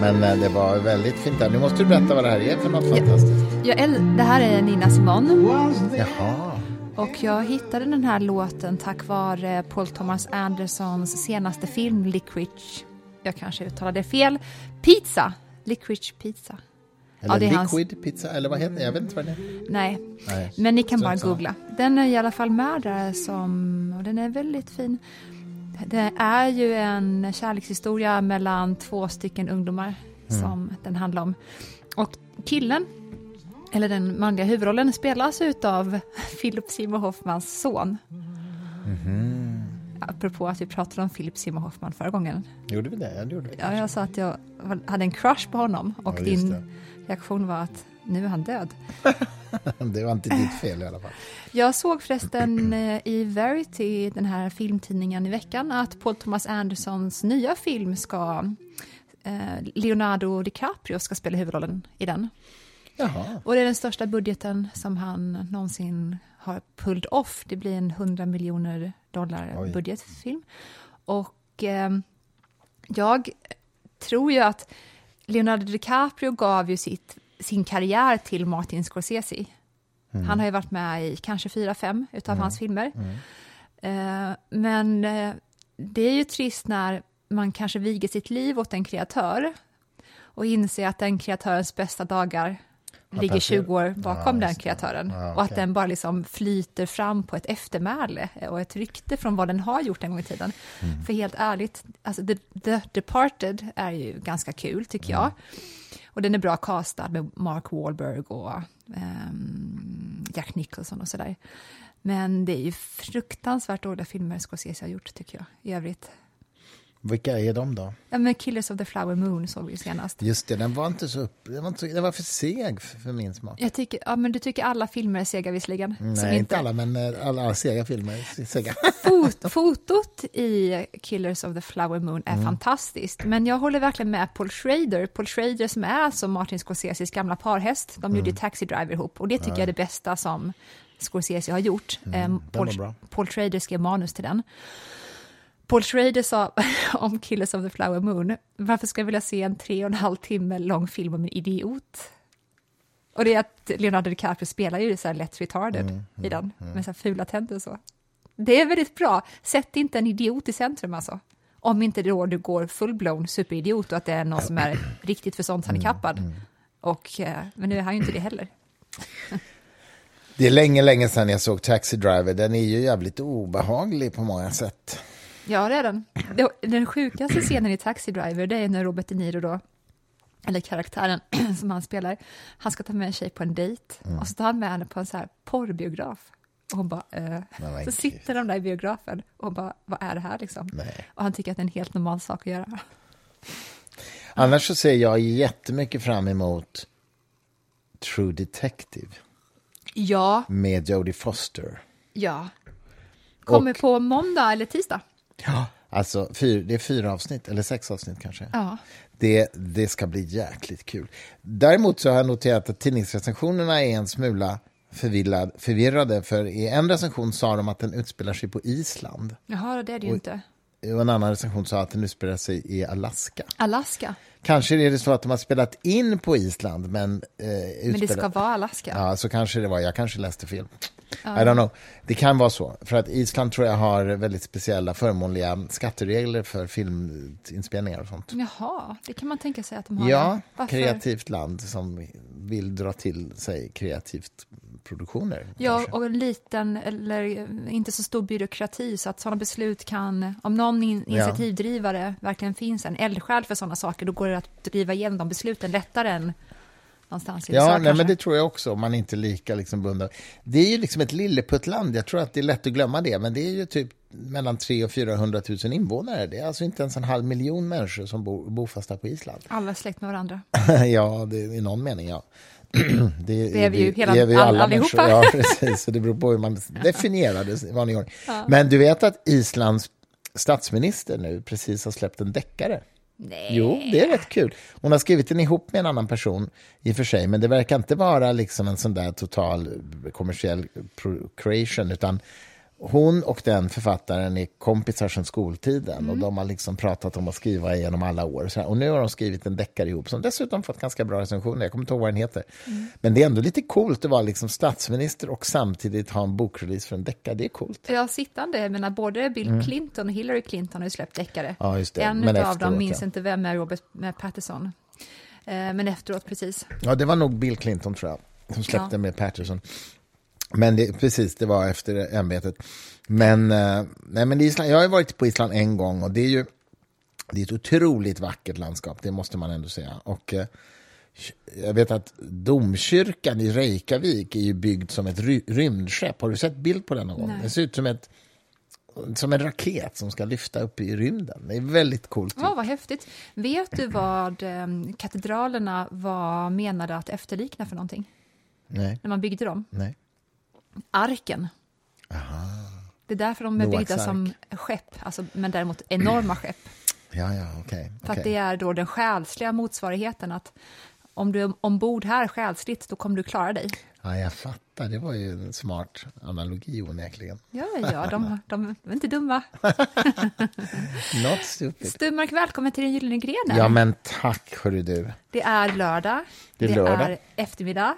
Men eh, det var väldigt fint där. Nu måste du berätta vad det här är för något fantastiskt. Jag det här är Nina there. Jaha. och jag hittade den här låten tack vare Paul Thomas Andersons senaste film Licorice. Jag kanske uttalade fel. Pizza! Licorice Pizza. Eller Ja, det är hans- liquid pizza, eller vad heter det? Jag vet inte vad det är. Nej, Nej. men ni kan bara googla. Den är i alla fall med där som, och den är väldigt fin. Det är ju en kärlekshistoria mellan två stycken ungdomar som den handlar om. Och killen, eller den manliga huvudrollen, spelas utav Philip Seymour Hoffmans son. Apropå att vi pratade om Philip Seymour Hoffman förra gången. Gjorde vi det? Ja, det gjorde vi. Ja, jag sa att jag hade en crush på honom och Ja, din det. reaktion var att nu är han död. Det var inte ditt fel i alla fall. Jag såg förresten eh, i Verity, den här filmtidningen i veckan, att Paul Thomas Andersons nya film ska... Eh, Leonardo DiCaprio ska spela huvudrollen i den. Jaha. Och det är den största budgeten som han någonsin har pulled off. Det blir en 100 miljoner dollar Oj. budgetfilm. Och eh, jag tror ju att Leonardo DiCaprio gav ju sitt, sin karriär till Martin Scorsese. Han har ju varit med i kanske fyra, fem utav hans filmer. Eh, men eh, det är ju trist när man kanske viger sitt liv åt en kreatör och inser att den kreatörens bästa dagar ligger passerat. 20 år bakom Ja, den kreatören. Ja, Och att den bara liksom flyter fram på ett eftermäle och ett rykte från vad den har gjort en gång i tiden. Mm. För helt ärligt, alltså The, The Departed är ju ganska kul tycker jag. Och den är bra castad med Mark Wahlberg och um, Jack Nicholson och sådär. Men det är ju fruktansvärt dåliga filmer Scorsese har gjort tycker jag i övrigt. Vilka är de då? Ja, men Killers of the Flower Moon såg vi ju senast. Just det, den var inte så upp... Den var, inte så, den var för seg för, min smak. Jag tycker, ja, men du tycker alla filmer är sega visserligen. som Nej, inte alla, men eh, alla, sega filmer. är Sega. Fot, fotot i Killers of the Flower Moon är fantastiskt, men jag håller verkligen med Paul Schrader. Paul Schrader som är alltså Martin Scorseses gamla parhäst. De gjorde ju Taxi Driver ihop och det tycker jag är det bästa som Scorsese har gjort. Ehm, Paul, var bra. Paul Schrader skrev manus till den. Paul Schrader sa om Killers of the Flower Moon, varför ska jag vilja se en tre och en halv timme lång film om en idiot? Och det är att Leonardo DiCaprio spelar ju så här lätt retarded i den, med så här fula tänder och så. Det är väldigt bra. Sätt inte en idiot i centrum alltså. Om inte då du går full-blown superidiot och att det är någon som är riktigt förståndshandikappad. Och, eh, men nu är han ju inte det heller. Det är länge, länge sedan jag såg Taxi Driver. Den är ju jävligt obehaglig på många sätt. Ja, det är den. Den sjukaste scenen i Taxi Driver, det är när Robert De Niro då, eller karaktären som han spelar, han ska ta med en tjej på en dejt och så tar han med henne på en så här porrbiograf. Och hon bara, eh. Så sitter de där i biografen och hon bara, vad är det här liksom? Nej. Och han tycker att det är en helt normal sak att göra. Annars så ser jag jättemycket fram emot True Detective Ja, med Jodie Foster. ja. Kommer Och- på måndag eller tisdag. Ja. Alltså, fyr, det är fyra avsnitt, eller sex avsnitt kanske. Ja. Det, det ska bli jäkligt kul. Däremot så har jag noterat att tidningsrecensionerna är en smula förvillad, förvirrade. För i en recension sa de att den utspelar sig på Island. Jaha, det är det ju inte. Och en annan recension sa att den utspelar sig i Alaska. Alaska. Kanske är det så att de har spelat in på Island, men... Eh, Men det ska vara Alaska. Ja, så kanske det var. Jag kanske läste fel. I don't know. Det kan vara så. För att Island tror jag har väldigt speciella förmånliga skatteregler för filminspelningar och sånt. Jaha, det kan man tänka sig att de har. Ja, Varför? kreativt land som vill dra till sig kreativt produktioner. Ja, kanske. och en liten eller eh, inte så stor byråkrati så att sådana beslut kan, om någon in, initiativdrivare verkligen finns, en eldsjäl för sådana saker, då går det att driva igenom de besluten lättare än någonstans i Ja, USA nej, kanske. men det tror jag också. Man är inte lika liksom bunden. Det är ju liksom ett lilleputtland. Jag tror att det är lätt att glömma det. Men det är ju typ mellan 300 och 400 000 invånare. Det är alltså inte ens en halv miljon människor som bor bofasta på Island. Alla är släkt med varandra. ja, det, i någon mening, ja. det, Det är vi ju hela- är vi all- alla allihopa. människor. Ja, precis. Så det beror på hur man definierar det i vanlig ordning. Men du vet att Islands statsminister nu precis har släppt en deckare? Nej. Jo, det är rätt kul. Hon har skrivit den ihop med en annan person i och för sig, men det verkar inte vara liksom en sån där total kommersiell creation, utan hon och den författaren är kompisar sedan skoltiden och de har liksom pratat om att skriva genom alla år. Här. Och nu har de skrivit en deckare ihop som dessutom fått ganska bra recensioner. Jag kommer inte ihåg vad den heter. Men det är ändå lite coolt att vara liksom statsminister och samtidigt ha en bokrelease för en deckare. Det är coolt. Ja, sittande. Jag menar, både Bill Clinton och Hillary Clinton har ju släppt deckare. Mm. Ja, just det. En Men av efteråt, dem minns ja. inte vem är Robert eh, Pattinson. Eh, Men efteråt, precis. Ja, det var nog Bill Clinton tror jag, som släppte Ja. med Patterson. Men det, precis, det var efter ämbetet. Men, eh, nej, men Island, jag har ju varit på Island en gång och det är ju det är ett otroligt vackert landskap, det måste man ändå säga. Och eh, jag vet att domkyrkan i Reykjavik är ju byggd som ett ry- rymdskepp. Har du sett bild på den någon gång? Det ser ut som, ett, som en raket som ska lyfta upp i rymden. Det är väldigt coolt. Ja, vad häftigt. Vet du vad eh, katedralerna var menade att efterlikna för någonting? Nej, När man byggde dem? nej. Arken. Det är därför de är Noaks byggda ark. som skepp, alltså, men däremot enorma skepp. Ja, ja, okej. För att det är då den själsliga motsvarigheten att om du är ombord här själsligt, då kommer du klara dig. Ja, jag fattar. Det var ju en smart analogi onekligen. Ja, ja, de, de är inte dumma. Not stupid. Stummark, välkommen till den gyllene grenen. Ja, men tack, hörru du. Det är lördag, Det är lördag. är eftermiddag.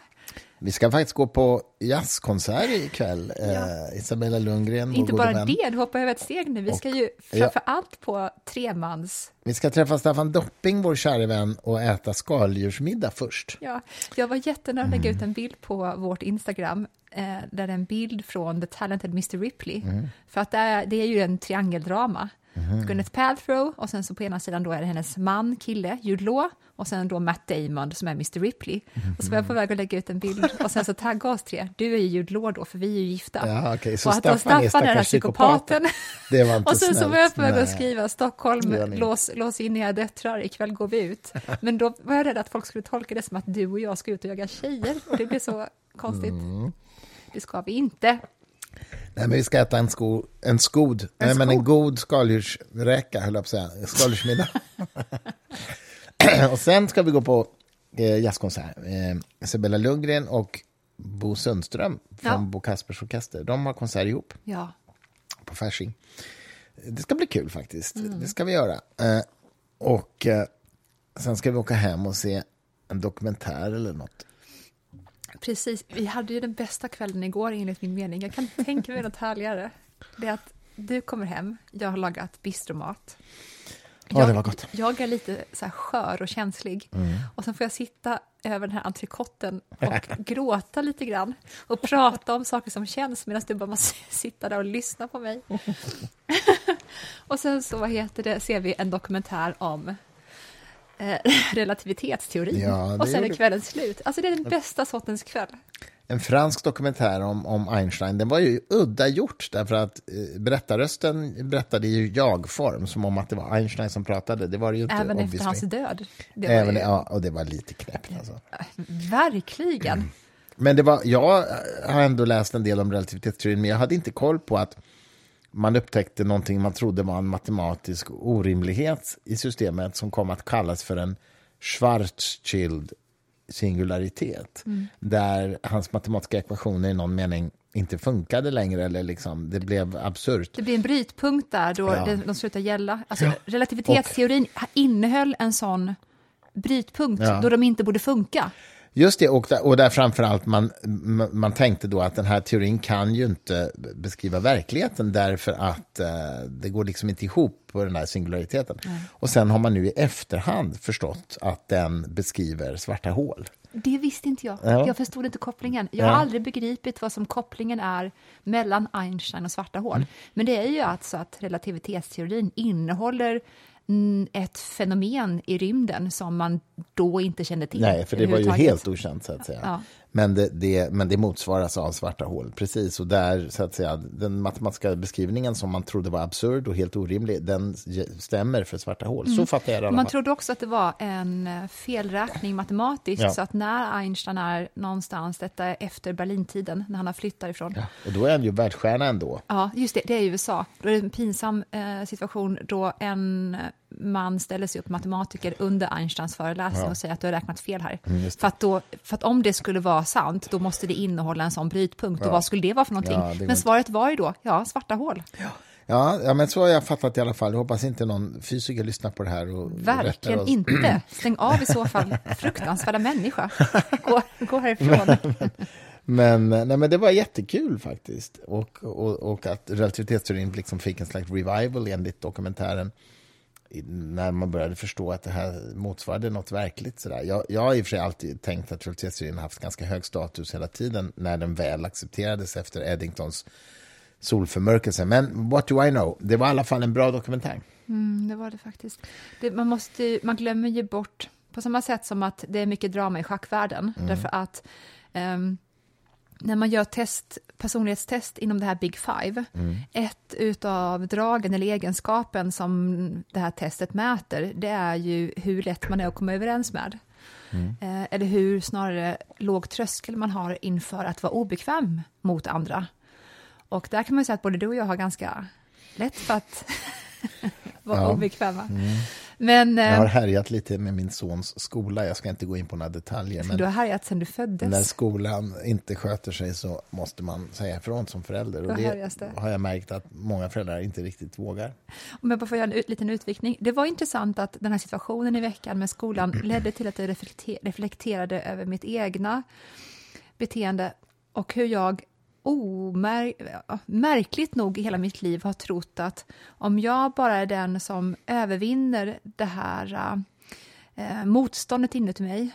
Vi ska faktiskt gå på jazzkonsert ikväll. Eh, Isabella Lundgren, Inte bara vän. det, du hoppar över ett steg nu. Vi ska ju ja. framför allt på tremans... Vi ska träffa Staffan Dopping, vår kära vän, och äta skaldjursmiddag först. Ja, jag var jättenöjd att lägga Mm. ut en bild på vårt Instagram eh, där det är en bild från The Talented Mr Ripley. Mm. För att det är, det är ju en triangeldrama. Mm-hmm. Gwyneth Paltrow och sen så på ena sidan då är det hennes man, kille, Jude Law och sen då Matt Damon som är Mr Ripley. Och så var jag på väg att lägga ut en bild och sen så tagga oss tre. Du är ju Jude Law då, för vi är ju gifta. Ja, okej, så och att då Staffan är den här psykopaten. Det var inte och sen så snällt. var jag på väg att skriva Stockholm, lås, lås in era döttrar, ikväll går vi ut. Men då var jag rädd att folk skulle tolka det som att du och jag ska ut och jaga tjejer. Och det blev så konstigt. Mm. Det ska vi inte. Nej, men vi ska äta en, sko, en skod, nej, men en god skaldjursräka, höll jag på att säga. Skaldjursmiddag. och sen ska vi gå på eh, jazzkonsert. Eh, Isabella Lundgren och Bo Sundström från Ja. Bo Kaspers Orkester. De har konsert ihop Ja, på Fasching. Det ska bli kul faktiskt. Mm. Det ska vi göra. Eh, och eh, sen ska vi åka hem och se en dokumentär eller något. Precis. Vi hade ju den bästa kvällen igår enligt min mening. Jag kan tänka mig något härligare. Det är att du kommer hem, jag har lagat bistromat. Ja, det var gott. Jag är lite så här skör och känslig. Mm. Och sen får jag sitta över den här entrecoten och gråta lite grann och prata om saker som känns medan du bara måste sitta där och lyssna på mig. och sen så, vad heter det, ser vi en dokumentär om relativitetsteorin. Ja, och sen är gjorde- kvällen slut. Alltså det är den bästa sortens kväll. En fransk dokumentär om, om Einstein, den var ju udda gjort därför att eh, berättarrösten berättade i jag-form som om att det var Einstein som pratade. Det var det ju inte. Även efter obviously. hans död. Även, ju, ja, och det var lite knäppt alltså. Verkligen. Men det var, jag har ändå läst en del om relativitetsteorin, men jag hade inte koll på att man upptäckte någonting man trodde var en matematisk orimlighet i systemet som kom att kallas för en Schwarzschild singularitet. Där hans matematiska ekvationer i någon mening inte funkade längre, eller liksom, det blev absurt. Det blir en brytpunkt där då Ja. de slutar gälla. Alltså, Relativitetsteorin innehöll en sån brytpunkt Ja. då de inte borde funka. Just det, och där, och där framförallt man, man tänkte då att den här teorin kan ju inte beskriva verkligheten därför att eh, det går liksom inte ihop på den här singulariteten. Och sen har man nu i efterhand förstått att den beskriver svarta hål. Det visste inte jag. Ja. Jag förstod inte kopplingen. Jag har Ja. aldrig begripit vad som kopplingen är mellan Einstein och svarta hål. Men det är ju alltså att relativitetsteorin innehåller mm, ett fenomen i rymden som man då inte kände till. Nej, för det var ju helt okänt så att säga. Ja. Men, det, det, men det motsvaras av svarta hål, precis. Och där, så att säga, den matematiska beskrivningen som man trodde var absurd och helt orimlig, den stämmer för svarta hål. Så fattar jag det Mm. Man trodde också att det var en eh, felräkning matematiskt, Ja. så att när Einstein är någonstans, detta är efter Berlintiden, när han har flyttat ifrån, Ja, och då är han ju världsstjärna ändå. Ja, just det, det är i USA. Då är det en pinsam eh, situation då en man ställer sig upp, matematiker, under Einsteins föreläsning och säger att du har räknat fel här. Mm, för, att då, för att om det skulle vara sant, då måste det innehålla en sån brytpunkt. Och vad skulle det vara för någonting? Ja, Men svaret var ju då, ja, svarta hål. Ja, ja, men så har jag fattat i alla fall. Jag hoppas inte någon fysiker lyssnar på det här och Verkligen inte. Stäng av i så fall. Fruktansvärda människa. Gå, gå härifrån. Men, nej, men det var jättekul faktiskt. Och, och, och att relativitetsteorin liksom fick en slags revival enligt dokumentären när man började förstå att det här motsvarade något verkligt. Sådär. Jag, jag har i och för sig alltid tänkt att har haft ganska hög status hela tiden när den väl accepterades efter Eddingtons solförmörkelse. Men what do I know? Det var i alla fall en bra dokumentär. Mm, det var det faktiskt. Det, man, måste, man glömmer ju bort, på samma sätt som att det är mycket drama i schackvärlden, därför att ehm, när man gör test, personlighetstest inom det här Big Five, ett utav dragen eller egenskapen som det här testet mäter, det är ju hur lätt man är att komma överens med. Eh, eller hur snarare låg tröskel man har inför att vara obekväm mot andra. Och där kan man ju säga att både du och jag har ganska lätt för att vara Ja. obekväma. Men Jag eh, har härjat lite med min sons skola. Jag ska inte gå in på några detaljer. Men du har härjat sedan du föddes. När skolan inte sköter sig så måste man säga ifrån som förälder. Och det det. har jag märkt att många föräldrar inte riktigt vågar. Om jag bara får göra en ut, liten utvikning. Det var intressant att den här situationen i veckan med skolan ledde till att jag reflekter, reflekterade över mitt egna beteende och hur jag omär, märkligt nog i hela mitt liv har trott att om jag bara är den som övervinner det här eh, motståndet inuti mig,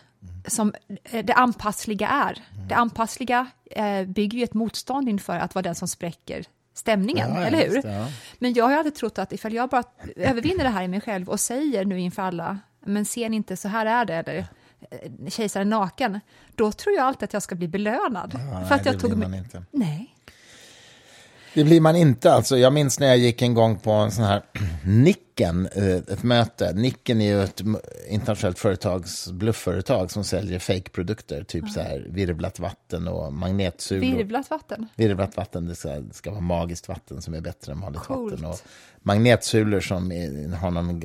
som eh, det anpassliga är. Det anpassliga eh, bygger ju ett motstånd inför att vara den som spräcker stämningen, Ja, eller hur? det, ja. Men jag har alltid trott att ifall jag bara övervinner det här i mig själv och säger nu inför alla, men ser ni inte, så här är det, eller eh, kejsaren naken, då tror jag alltid att jag ska bli belönad. Ja, för nej, att jag tog mig... inte. Nej. Det blir man inte. Alltså, jag minns när jag gick en gång på en sån här Nicken, eh, ett möte. Nicken är ju ett internationellt företags, bluffföretag som säljer fake-produkter, typ så här virvlat vatten och magnetsulor. Virvlat vatten. Virvlat vatten, det ska, det ska vara magiskt vatten som är bättre än vanligt Coolt. vatten. Och magnetsulor som är, har någon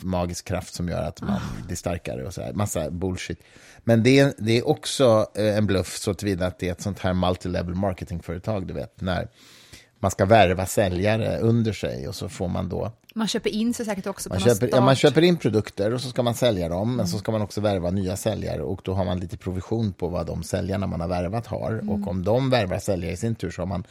magisk kraft som gör att man Ah. blir starkare och så här. Massa bullshit. Men det är, det är också eh, en bluff så tillvida att det är ett sånt här multilevel marketingföretag, du vet, när man ska värva säljare under sig och så får man då Man köper in sig säkert också på man någon köper, ja, man köper in produkter och så ska man sälja dem, men så ska man också värva nya säljare och då har man lite provision på vad de säljarna man har värvat har. Och om de värvar säljare i sin tur så har man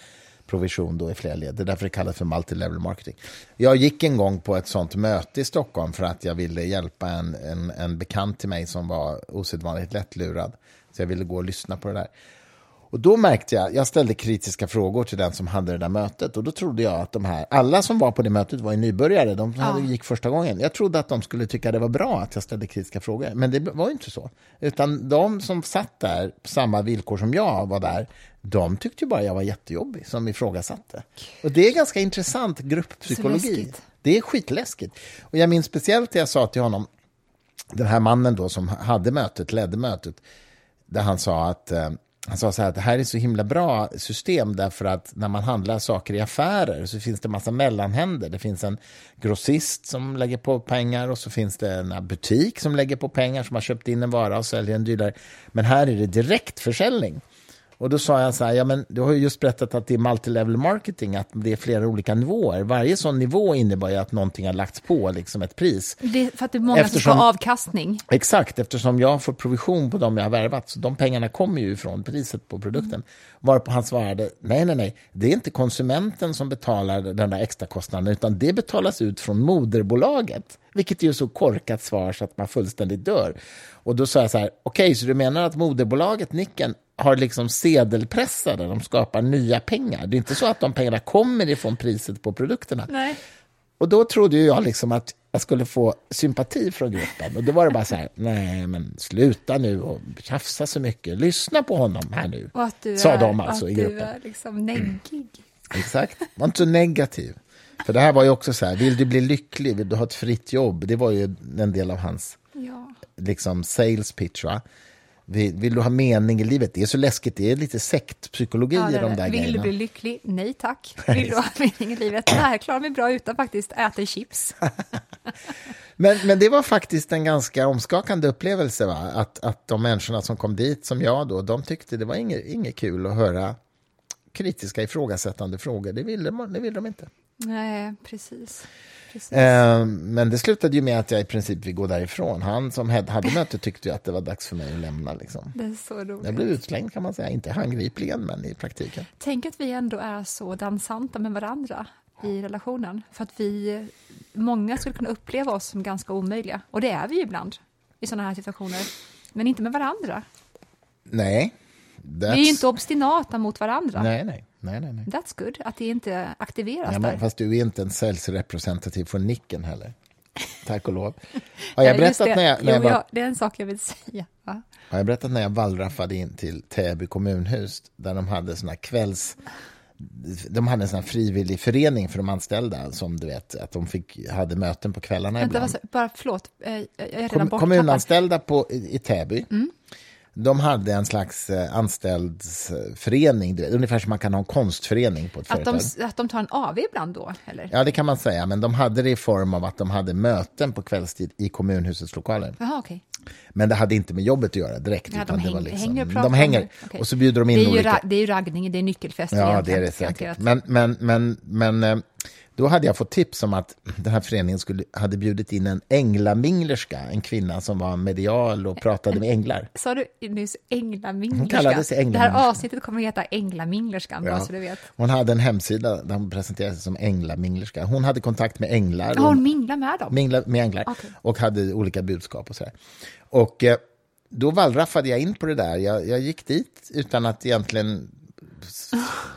provision då i flera led. Det är därför det kallas för multilevel marketing. Jag gick en gång på ett sånt möte i Stockholm för att jag ville hjälpa en, en, en bekant till mig som var osedvanligt lättlurad. Så jag ville gå och lyssna på det där. Och då märkte jag, jag ställde kritiska frågor till den som hade det där mötet och då trodde jag att de här, alla som var på det mötet var ju nybörjare, de hade gick första gången. Jag trodde att de skulle tycka det var bra att jag ställde kritiska frågor, men det var ju inte så. Utan de som satt där på samma villkor som jag var där, de tyckte ju bara jag var jättejobbig som ifrågasatte. Och det är ganska intressant grupppsykologi. Det är skitläskigt. Och jag minns speciellt det jag sa till honom, den här mannen då som hade mötet, ledde mötet, där han sa att eh, han sa så här att det här är så himla bra system därför att när man handlar saker i affärer så finns det massa mellanhänder. Det finns en grossist som lägger på pengar och så finns det en butik som lägger på pengar som har köpt in en vara och säljer en dyrare. Men här är det direktförsäljning. Och då sa jag så här, ja men du har ju just berättat att det är multilevel marketing, att det är flera olika nivåer. Varje sån nivå innebär ju att någonting har lagts på, liksom ett pris. Det för att det är många som Eftersom- ska ha avkastning. Exakt, eftersom jag får provision på de jag har värvat, så de pengarna kommer ju ifrån priset på produkten. Varpå han svarade, nej, nej, nej, det är inte konsumenten som betalar den där extra kostnaden, utan det betalas ut från moderbolaget. Vilket är ju så korkat svar så att man fullständigt dör. Och då sa jag så här, okej, så du menar att moderbolaget, Nicken, har liksom sedelpressade, de skapar nya pengar. Det är inte så att de pengarna kommer ifrån priset på produkterna. Nej. Och då trodde jag liksom att jag skulle få sympati från gruppen. Och då var det bara så här, nej men sluta nu och tjafsa så mycket. Lyssna på honom här nu. Och att du Sa är, de alltså att i du gruppen. är liksom neggig. Exakt. Var inte så negativ. För det här var ju också så här, vill du bli lycklig, vill du ha ett fritt jobb? Det var ju en del av hans Ja. Liksom sales pitch. Va? Vill, vill du ha mening i livet? Det är så läskigt, det är lite sektpsykologi Ja, i de där Vill du grejerna. bli lycklig? Nej tack. Vill du ha mening i livet? Nej, jag klarar mig bra utan faktiskt äta chips. Men, men det var faktiskt en ganska omskakande upplevelse. Va? Att, att de människorna som kom dit, som jag då, de tyckte det var inget, inget kul att höra kritiska ifrågasättande frågor. Det ville, de- det ville de inte. Nej, precis. precis. Eh, men det slutade ju med att jag i princip fick gå därifrån. Han som hade mötet tyckte ju att det var dags för mig att lämna. Liksom. Det är så roligt. Jag blev utslängd kan man säga, inte handgripligen men i praktiken. Tänk att vi ändå är så dansanta med varandra i relationen. För att vi, många skulle kunna uppleva oss som ganska omöjliga. Och det är vi ibland i sådana här situationer. Men inte med varandra. Nej. Vi är ju inte obstinata mot varandra. Nej, nej. Nej, nej, nej. That's good, att det inte aktiveras där. men, fast du är inte en säljrepresentativ från Nicken heller. Tack och lov. Har jag berättat det. när jag, när jag jo, var ja, det är en sak jag vill säga. Va? Har jag berättat när jag wallraffade in till Täby kommunhus där de hade såna kvälls... De hade en sån frivillig förening för de anställda som du vet, att de fick, hade möten på kvällarna Vänta, ibland. sa- bara förlåt, eh, jag är redan Kom, kommunanställda på, i, i Täby, Mm. De hade en slags eh, anställdsförening, ungefär som man kan ha en konstförening på ett Att företag. de, att de tar en AV ibland då, eller? Ja, det kan man säga, men de hade det i form av att de hade möten på kvällstid i kommunhusets lokaler. Jaha, okej. Men det hade inte med jobbet att göra direkt. Ja, de det var häng- liksom, hänger och de hänger. Okej. Och så bjuder de in Det är, ju olika... ra- det är ju raggning, det är nyckelfest Ja, det är det säkert. Men, men, men, men eh, då hade jag fått tips om att den här föreningen skulle, hade bjudit in en änglaminglerska, en kvinna som var medial och pratade med änglar. Sa du nyss Hon änglaminglerska? kallade sig Det änglaminglerska. här avsnittet kommer att heta Änglaminglerskan, Ja. så du vet. Hon hade en hemsida där hon presenterade sig som änglaminglerska. Hon hade kontakt med änglar. Och- hon minglat med dem? mingla med änglar Okej. och hade olika budskap och sådär. Och eh, då wallraffade jag in på det där. Jag, jag gick dit utan att egentligen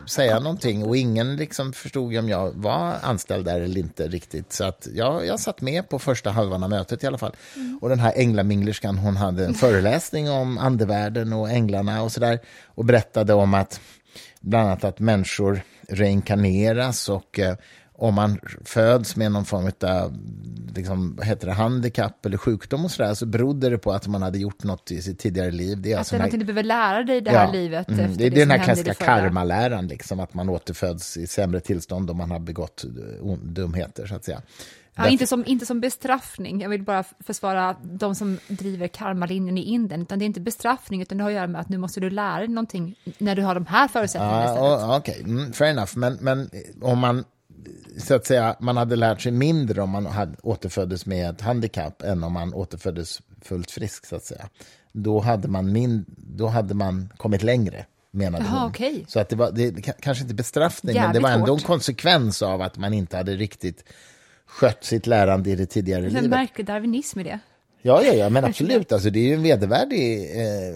säga någonting och ingen liksom förstod om jag var anställd där eller inte riktigt. Så att jag, jag satt med på första halvan av mötet i alla fall. Och den här änglaminglerskan hon hade en föreläsning om andevärlden och änglarna och sådär och berättade om att bland annat att människor reinkarneras och eh, om man föds med någon form av liksom, heter det, handikapp eller sjukdom och sådär så berodde det på att man hade gjort något i sitt tidigare liv. Det är Att alltså det är den någonting du behöver lära dig i det här Ja, livet mm, det är det, den som här det klassiska karmaläran, liksom, att man återföds i sämre tillstånd om man har begått eh, dumheter, så att säga. Ja, Därför- inte, som, inte som bestraffning, jag vill bara försvara de som driver karmalinjen i Indien, utan det är inte bestraffning, utan det har att göra med att nu måste du lära dig någonting när du har de här förutsättningarna o- Okej, mm, fair enough. Men, men eh, om man så att säga, man hade lärt sig mindre om man hade återföddes med ett handikapp än om man återföddes fullt frisk, så att säga. Då hade man, min, då hade man kommit längre, menade Jaha, hon. okej. Så att det var det, ka- kanske inte bestraffning, men det Jävligt var ändå hårt. en konsekvens av att man inte hade riktigt skött sitt lärande i det tidigare Det är en livet. märklig darwinism i det. Ja, ja, ja, men absolut. Alltså, det är ju en vedervärdig eh,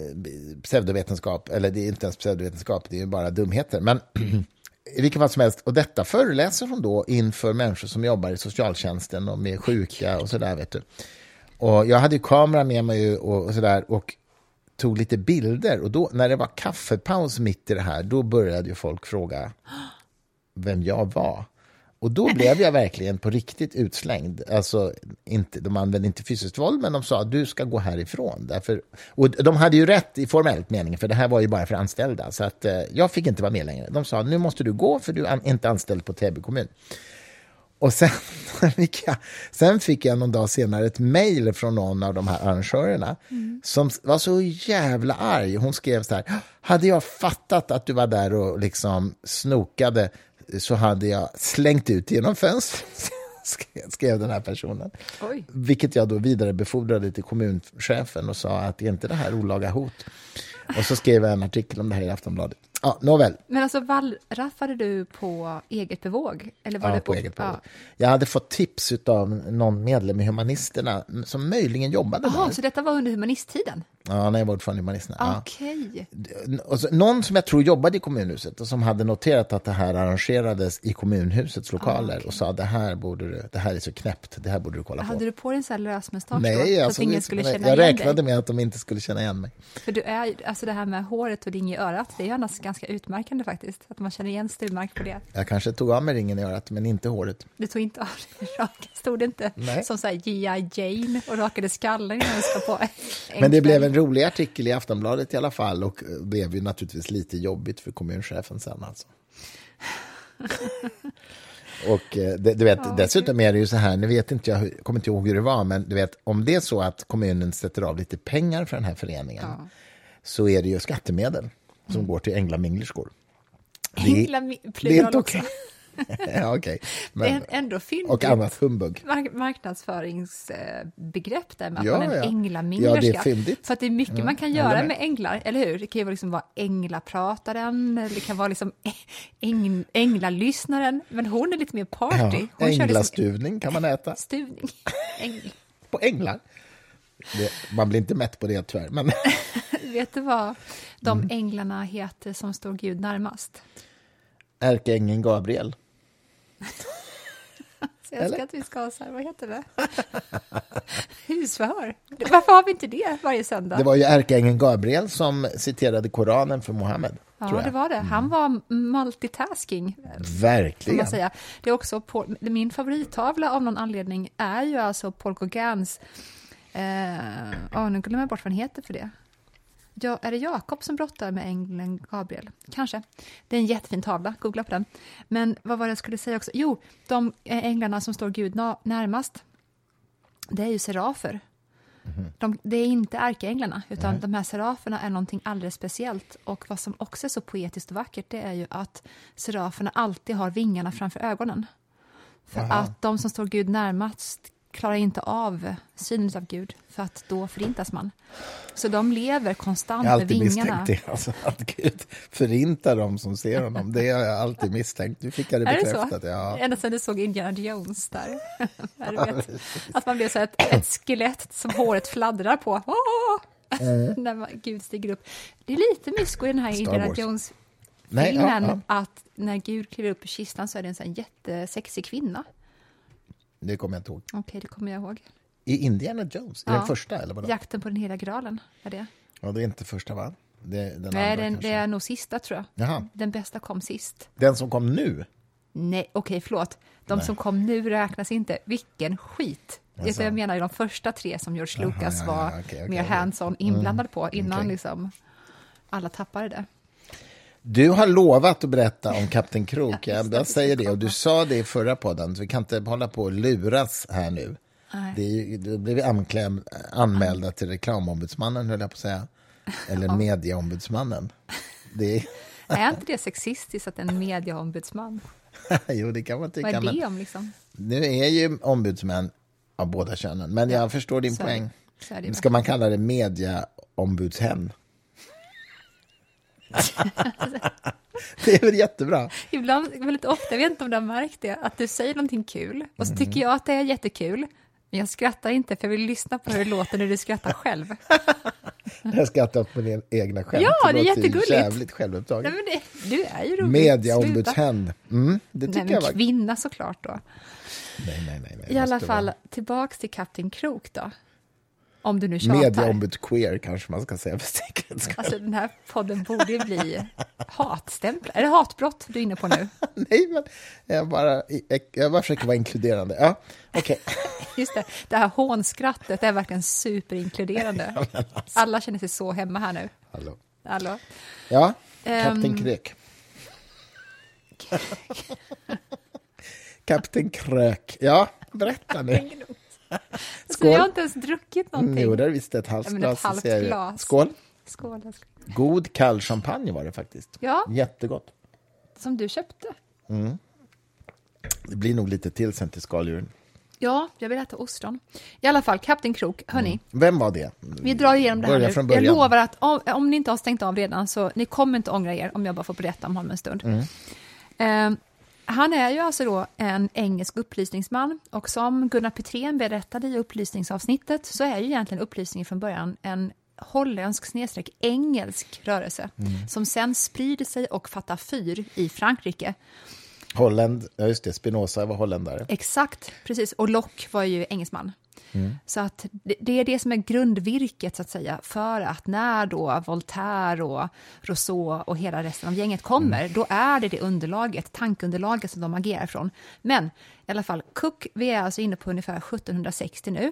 pseudovetenskap. Eller det är inte ens pseudovetenskap, det är ju bara dumheter. Men i vilket fall som helst. Och detta föreläser hon då inför människor som jobbar i socialtjänsten och med sjuka och sådär, vet du. Och jag hade ju kamera med mig och, och sådär och tog lite bilder. Och då, när det var kaffepaus mitt i det här, då började ju folk fråga vem jag var. Och då blev jag verkligen på riktigt utslängd. Alltså, inte, de använde inte fysiskt våld, men de sa att du ska gå härifrån. Därför, och de hade ju rätt i formellt mening, för det här var ju bara för anställda. Så att, eh, jag fick inte vara med längre. De sa nu måste du gå, för du är inte anställd på Täby kommun. Och sen fick, jag, sen fick jag någon dag senare ett mejl från någon av de här arrangörerna som var så jävla arg. Hon skrev så här, hade jag fattat att du var där och liksom snokade så hade jag slängt ut genom fönstret, skrev- den här personen. Oj. Vilket jag då vidarebefordrade till kommunchefen och sa att är inte det här olaga hot? Och så skrev jag en artikel om det här i Aftonbladet. Ja, nåväl. Men alltså wallraffade du på eget bevåg? Eller var Ja, det på eget bevåg. Ja. Jag hade fått tips av någon medlem i Humanisterna som möjligen jobbade Jaha, där. så detta var under humanisttiden? Ja, när jag var ordförande i Humanisterna. Ja. Och så, någon som jag tror jobbade i kommunhuset och som hade noterat att det här arrangerades i kommunhusets lokaler och sa det här, borde du, det här är så knäppt, det här borde du kolla på. Hade du på dig en sån här lösmustasch då? Nej, så jag, att såg ingen skulle känna jag igen räknade dig? med att de inte skulle känna igen mig. För du är, alltså det här med håret och ring i örat, det är ju annars ganska utmärkande faktiskt. Att man känner igen Sturmark på det. Jag kanske tog av mig ringen i örat, men inte håret. Du tog inte av dig raka, stod det inte Nej. som så här G.I. Jane och rakade skallen innan du ska på en Men det blev en rolig artikel i Aftonbladet i alla fall och blev ju naturligtvis lite jobbigt för kommunchefen sen alltså. Och eh, du vet, dessutom är det ju så här, nu vet inte jag, kommer inte ihåg hur det var, men du vet, om det är så att kommunen sätter av lite pengar för den här föreningen, så är det ju skattemedel som går till änglamingerskor. Det, Ängla, det är inte okej. ja. Det är Men, ändå fyndigt. och annat humbug. mark- marknadsföringsbegrepp där med att Ja, man är en ja. änglamingerska. Ja, det är fyndigt. För att det är mycket man kan göra med. med änglar, eller hur? Det kan ju vara liksom vara änglaprataren, eller det kan vara liksom äng, änglalyssnaren, men hon är lite mer party. Ja, liksom Änglastuvning kan man äta stuvning. Ängl. på änglar. Det, man blir inte mätt på det tyvärr, men Vet du vad de Mm. änglarna heter som står Gud närmast? ärkeängeln Gabriel. Så jag ska att vi ska ha så här, vad heter det? Husförhör. Varför har vi inte det varje söndag? Det var ju ärkeängeln Gabriel som citerade Koranen för Mohammed. ja. Mm. det var det. Han var multitasking. kan Verkligen. man säga. Det är också Paul, min favorittavla av någon anledning är ju alltså Paul Gauguins, eh, oh, nu glömmer jag bort vad den heter för det. Ja, är det Jakob som brottar med ängeln Gabriel? Kanske. Det är en jättefin tavla, googla på den. Men vad var det jag skulle säga också? Jo, de eh, änglarna som står Gud närmast, det är ju serafer. De, det är inte ärkeänglarna, utan de här seraferna är någonting alldeles speciellt. Och vad som också är så poetiskt och vackert, det är ju att seraferna alltid har vingarna framför ögonen. För Aha. att de som står Gud närmast klarar inte av synen av Gud, för att då förintas man. Så de lever konstant Jag har med alltid vingarna. misstänkt det, alltså, att Gud förintar dem som ser honom. Det har jag alltid misstänkt. Nu fick jag det Är det bekräftat. så? Ja. Ända sedan du såg Indiana Jones där. att man blir så ett, ett skelett som håret fladdrar på. Åh! När man, Gud stiger upp. Det är lite mysko i den här Mm. Indiana Wars. Jones Nej, ja, filmen ja. att när Gud kliver upp ur kistan så är det en sån jättesexig kvinna. Det kommer jag inte ihåg. Okej, det kommer jag ihåg. I Indiana Jones? Är Ja. den första? Eller vadå? Jakten på den heliga graalen, är det? Ja, det är inte första, va? Det är den Nej, den, det är nog sista tror jag. Jaha. Den bästa kom sist. Den som kom nu? Nej, okej, förlåt. De Nej. som kom nu räknas inte. Vilken skit! Alltså. du, jag menar de första tre som George Lucas ja, ja, var okej, okej, mer hands-on inblandad på innan liksom alla tappade det. Du har lovat att berätta om Kapten Krok. Jag, säger det, och du sa det i förra podden, så vi kan inte hålla på och luras här nu. Det är då blir vi ankläm, anmälda till reklamombudsmannen, höll jag på att säga. Eller medieombudsmannen. Det är, Är inte det sexistiskt att en medieombudsman, jo, det kan man vad tycka. är Men det om liksom? nu är ju ombudsmän av båda könen, men jag förstår din så är poäng. Är. Ska man kalla det medieombudshen? det är väl jättebra? Ibland, väldigt ofta, jag vet inte om du har märkt det, att du säger någonting kul och så Mm. tycker jag att det är jättekul, men jag skrattar inte för jag vill lyssna på hur det låter när du skrattar själv. Jag skrattar åt mina egna skämt. Ja, det är jättegulligt. jävligt självupptaget. Nej, men det, du är ju rolig. Sluta. Medieombudshen. Mm, det tycker Nej, jag var... kvinna såklart då. Nej, nej, nej. nej. I alla fall, tillbaks till Kapten Krok då. Om du nu tjatar. Medieombudsqueer kanske man ska säga för säkerhets skull. Alltså den här podden borde ju bli hatstämplad. Är det hatbrott du är inne på nu? Nej, men jag bara, jag bara försöker vara inkluderande. Ja, okej. Just det, det här hånskrattet är verkligen superinkluderande. Alla känner sig så hemma här nu. Hallå. Hallå? Ja, Kapten Ehm. Krök. Kapten Krök. Ja, berätta nu. Alltså, jag har inte ens druckit någonting. Jo, där visst ett halvt glas. ett halvt glas. Skål. Skål, älskling. God kall champagne var det faktiskt. Ja, Jättegott. som du köpte. Det blir nog lite till sen till skaldjuren. Ja, jag vill äta ostron. I alla fall, Kapten Krok, hörni. Vem var det? Vi drar igenom det här Börja nu. Jag lovar att om, om ni inte har stängt av redan så ni kommer inte ångra er om jag bara får berätta om honom en stund. Mm. Eh, han är ju alltså då en engelsk upplysningsman och som Gunnar Petrén berättade i upplysningsavsnittet så är ju egentligen upplysningen från början en holländsk snedstreck engelsk rörelse Mm. som sen sprider sig och fattar fyr i Frankrike. Holland, ja just det, Spinoza var holländare. Exakt, precis. Och Locke var ju engelsman. Så att det, det är det som är grundvirket så att säga för att när då Voltaire och Rousseau och hela resten av gänget kommer, då är det det underlaget, tankeunderlaget som de agerar från. Men i alla fall, Cook, vi är alltså inne på ungefär 1760 nu.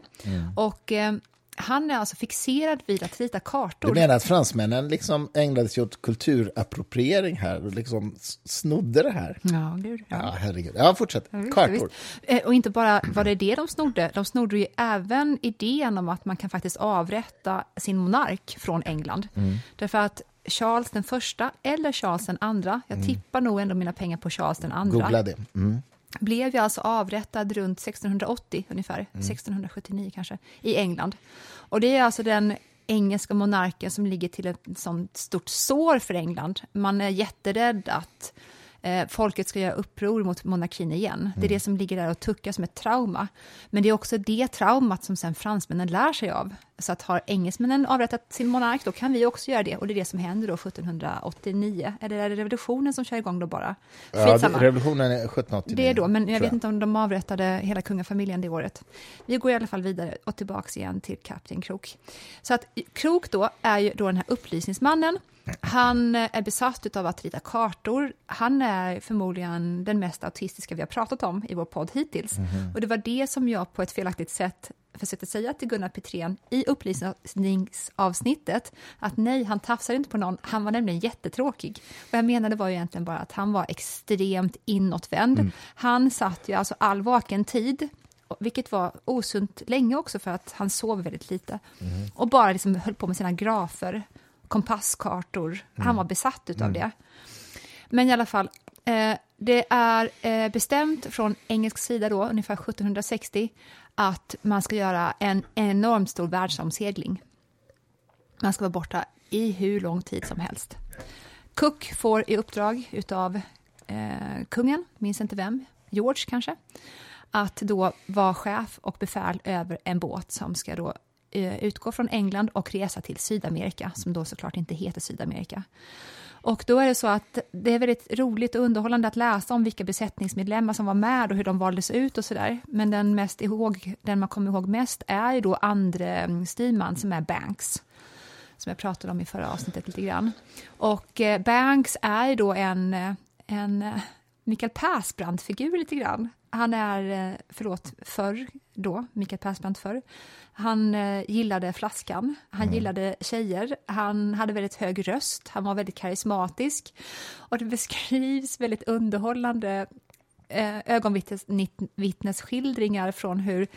Och eh, han är alltså fixerad vid att rita kartor. Du menar att fransmännen liksom ägnade sig åt kulturappropriering här och liksom snodde det här? Ja, gud. Ja. Ja, herregud. Ja, fortsätt. Ja, visst, Kartor. visst. Eh, Och inte bara var det det de snodde, de snodde ju även idén om att man kan faktiskt avrätta sin monark från England. Mm. Därför att Charles den första eller Charles den andra, jag tippar nog ändå mina pengar på Charles den andra, Mm. Googla det. Mm. Blev ju alltså avrättad runt 1680 ungefär, 1679 kanske, i England. Och det är alltså den engelska monarken som ligger till ett sånt stort sår för England. Man är jätterädd att eh, folket ska göra uppror mot monarkin igen. Det är det som ligger där och tuckar som ett trauma. Men det är också det traumat som sen fransmännen lär sig av. Så att har engelsmännen avrättat sin monark, då kan vi också göra det. Och det är det som händer då 1789. Eller är det revolutionen som kör igång då bara? Ja, revolutionen är 1789. Det är då, men jag vet inte om de avrättade hela kungafamiljen det året. Vi går i alla fall vidare och tillbaks igen till Kapten Krok. Så att Krok då är ju då den här upplysningsmannen. Han är besatt av att rita kartor. Han är förmodligen den mest autistiska vi har pratat om i vår podd hittills. Och det var det som jag på ett felaktigt sätt försökte säga till Gunnar Petrén i upplysningsavsnittet att nej, han tafsade inte på någon, han var nämligen jättetråkig. Vad jag menade var ju egentligen bara att han var extremt inåtvänd. Han satt ju alltså all vaken tid vilket var osunt länge också för att han sov väldigt lite. Och bara liksom höll på med sina grafer, kompasskartor. Han var besatt utav det. Men i alla fall, eh, det är eh, bestämt från engelsk sida då, ungefär 1760, att man ska göra en enormt stor världsomsegling. Man ska vara borta i hur lång tid som helst. Cook får i uppdrag utav eh, kungen, minns inte vem, George kanske, att då vara chef och befäl över en båt som ska då Eh, utgå från England och resa till Sydamerika, som då såklart inte heter Sydamerika. Och då är det så att det är väldigt roligt och underhållande att läsa om vilka besättningsmedlemmar som var med och hur de valdes ut och sådär. Men den, mest ihåg, den man kommer ihåg mest är ju då andre styrman som är Banks som jag pratade om i förra avsnittet lite grann. Och eh, Banks är ju då en, en Mikael Persbrandt-figur lite grann. Han är, eh, förlåt, förr då, Mikael Persbrandt förr. Han eh, gillade flaskan, han gillade tjejer, han hade väldigt hög röst, han var väldigt karismatisk. Och det beskrivs väldigt underhållande eh, ögonvittnesskildringar från hur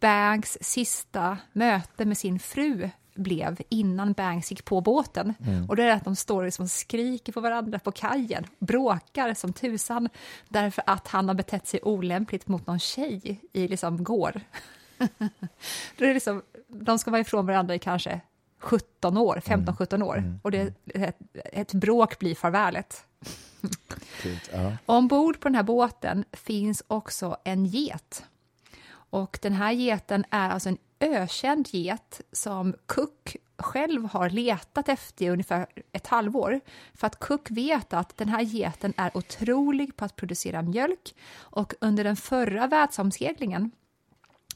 Banks sista möte med sin fru blev innan Banks gick på båten. Och det är att de står liksom skriker på varandra på kajen, bråkar som tusan därför att han har betett sig olämpligt mot någon tjej i liksom går. Då är det liksom, de ska vara ifrån varandra i kanske 17 år, 15-17 år och det, ett, ett bråk blir farvälet. Ja. Ombord på den här båten finns också en get. Och den här geten är alltså en ökänd get som Cook själv har letat efter i ungefär ett halvår. För att Cook vet att den här geten är otrolig på att producera mjölk och under den förra världsomseglingen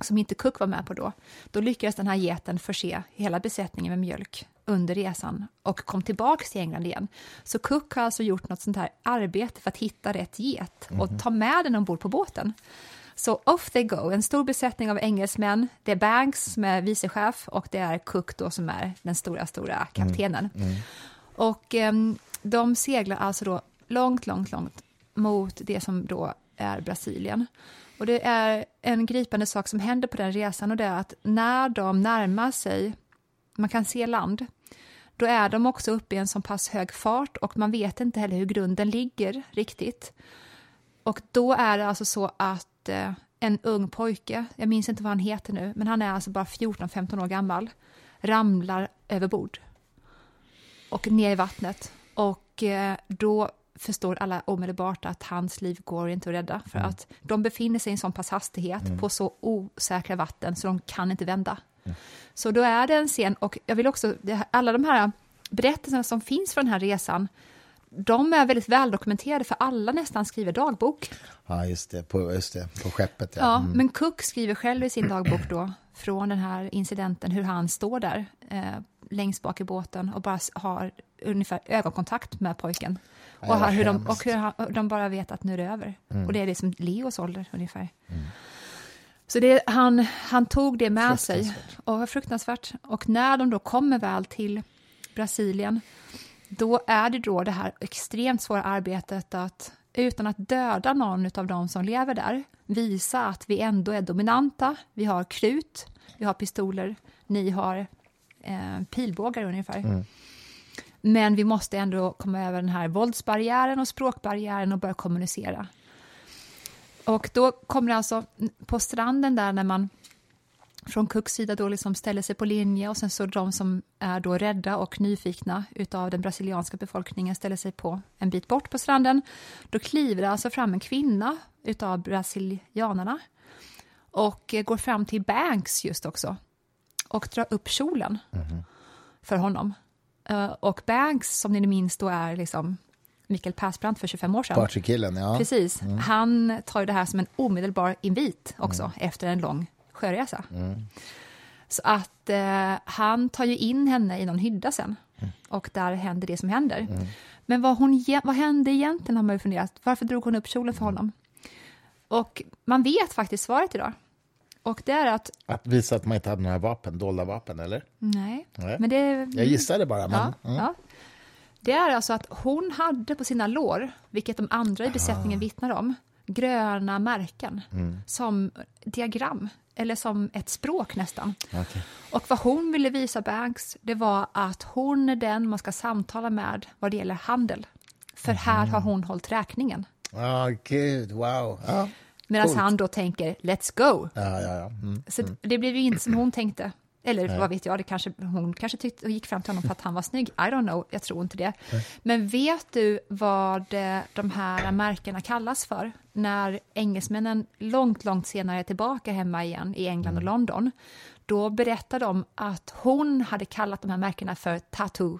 som inte Cook var med på då, då lyckades den här geten förse hela besättningen med mjölk under resan och kom tillbaka till England igen. Så Cook har alltså gjort något sånt här arbete för att hitta rätt get och ta med den ombord på båten. Så off they go, en stor besättning av engelsmän. Det är Banks som är vicechef och det är Cook då som är den stora, stora kaptenen. Och ehm, de seglar alltså då långt, långt, långt mot det som då är Brasilien. Och det är en gripande sak som händer på den resan och det är att när de närmar sig, man kan se land, då är de också uppe i en så pass hög fart och man vet inte heller hur grunden ligger riktigt. Och då är det alltså så att eh, en ung pojke, jag minns inte vad han heter nu, men han är alltså bara 14-15 år gammal, ramlar över bord och ner i vattnet. Och eh, då förstår alla omedelbart att hans liv går inte att rädda, för att de befinner sig i en sån pass hastighet på så osäkra vatten så de kan inte vända. Så då är det en scen, och jag vill också, alla de här berättelserna som finns från den här resan, de är väldigt väldokumenterade, för alla nästan skriver dagbok. Ja, just det. På, just det, på skeppet. Ja. Ja, Mm. men Cook skriver själv i sin dagbok då, från den här incidenten, hur han står där eh, längst bak i båten och bara har ungefär ögonkontakt med pojken. Nej, Och, hur de, och hur han, de bara vet att nu är det över. Och det är liksom Leos ålder ungefär. Så det, han, han tog det med sig. Och fruktansvärt. Och när de då kommer väl till Brasilien, då är det då det här extremt svåra arbetet att utan att döda någon av de som lever där, visa att vi ändå är dominanta. Vi har krut, vi har pistoler, ni har eh, pilbågar ungefär. Men vi måste ändå komma över den här våldsbarriären och språkbarriären och börja kommunicera. Och då kommer det alltså på stranden där när man från Cooks sida då liksom ställer sig på linje och sen så de som är då rädda och nyfikna utav den brasilianska befolkningen ställer sig på en bit bort på stranden. Då kliver det alltså fram en kvinna utav brasilianarna och eh, går fram till Banks just också och drar upp kjolen för honom. Eh, Och Banks, som ni minns, då är liksom Mikael Persbrandt för 25 år sedan. Partykillen, ja. Precis. Han tar det här som en omedelbar invit också efter en lång sjöresa. Så att eh, han tar ju in henne i någon hydda sen och där händer det som händer. Men vad, hon, vad hände egentligen har man ju funderat. Varför drog hon upp kjolen för honom? Och man vet faktiskt svaret idag. Och det är att, Att visa att man inte hade några vapen, dolda vapen, eller? nej, Nej. men det... Jag gissade bara, men... Ja, mm. ja. Det är alltså att hon hade på sina lår, vilket de andra i besättningen vittnar om, gröna märken som diagram, eller som ett språk nästan. Okej. Och vad hon ville visa Banks, det var att hon är den man ska samtala med vad det gäller handel. För här har hon hållit räkningen. Ja, gud, wow. Ja, Medan han då tänker “Let's go”. ja, ja. ja. Mm. Så det blev ju inte som hon tänkte. Eller vad vet jag, det kanske, hon kanske tyckte, och gick fram till honom för att han var snygg. I don't know, jag tror inte det. Men vet du vad de här märkena kallas för? När engelsmännen långt, långt senare är tillbaka hemma igen i England och London. Då berättar de att hon hade kallat de här märkena för tattoo.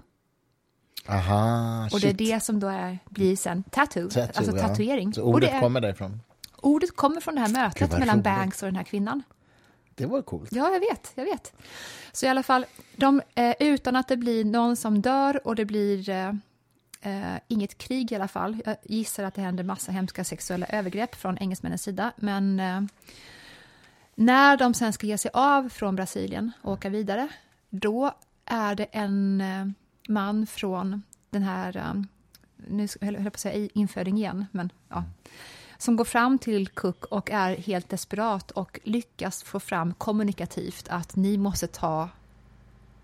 Aha, Och det är shit. det som då är, blir sen tattoo, Tattoo, alltså ja. tatuering. Så och ordet det är, kommer därifrån. ordet kommer från det här mötet Gud, mellan. Banks och den här kvinnan. Det var coolt. Ja, jag vet, jag vet. Så i alla fall, de, eh, utan att det blir någon som dör och det blir eh, eh, inget krig i alla fall. Jag gissar att det händer massa hemska sexuella övergrepp från engelsmännens sida. Men eh, när de sen ska ge sig av från Brasilien och åka vidare, då är det en eh, man från den här, eh, nu höll jag på att säga inföding igen, men ja, som går fram till Cook och är helt desperat och lyckas få fram kommunikativt att ni måste ta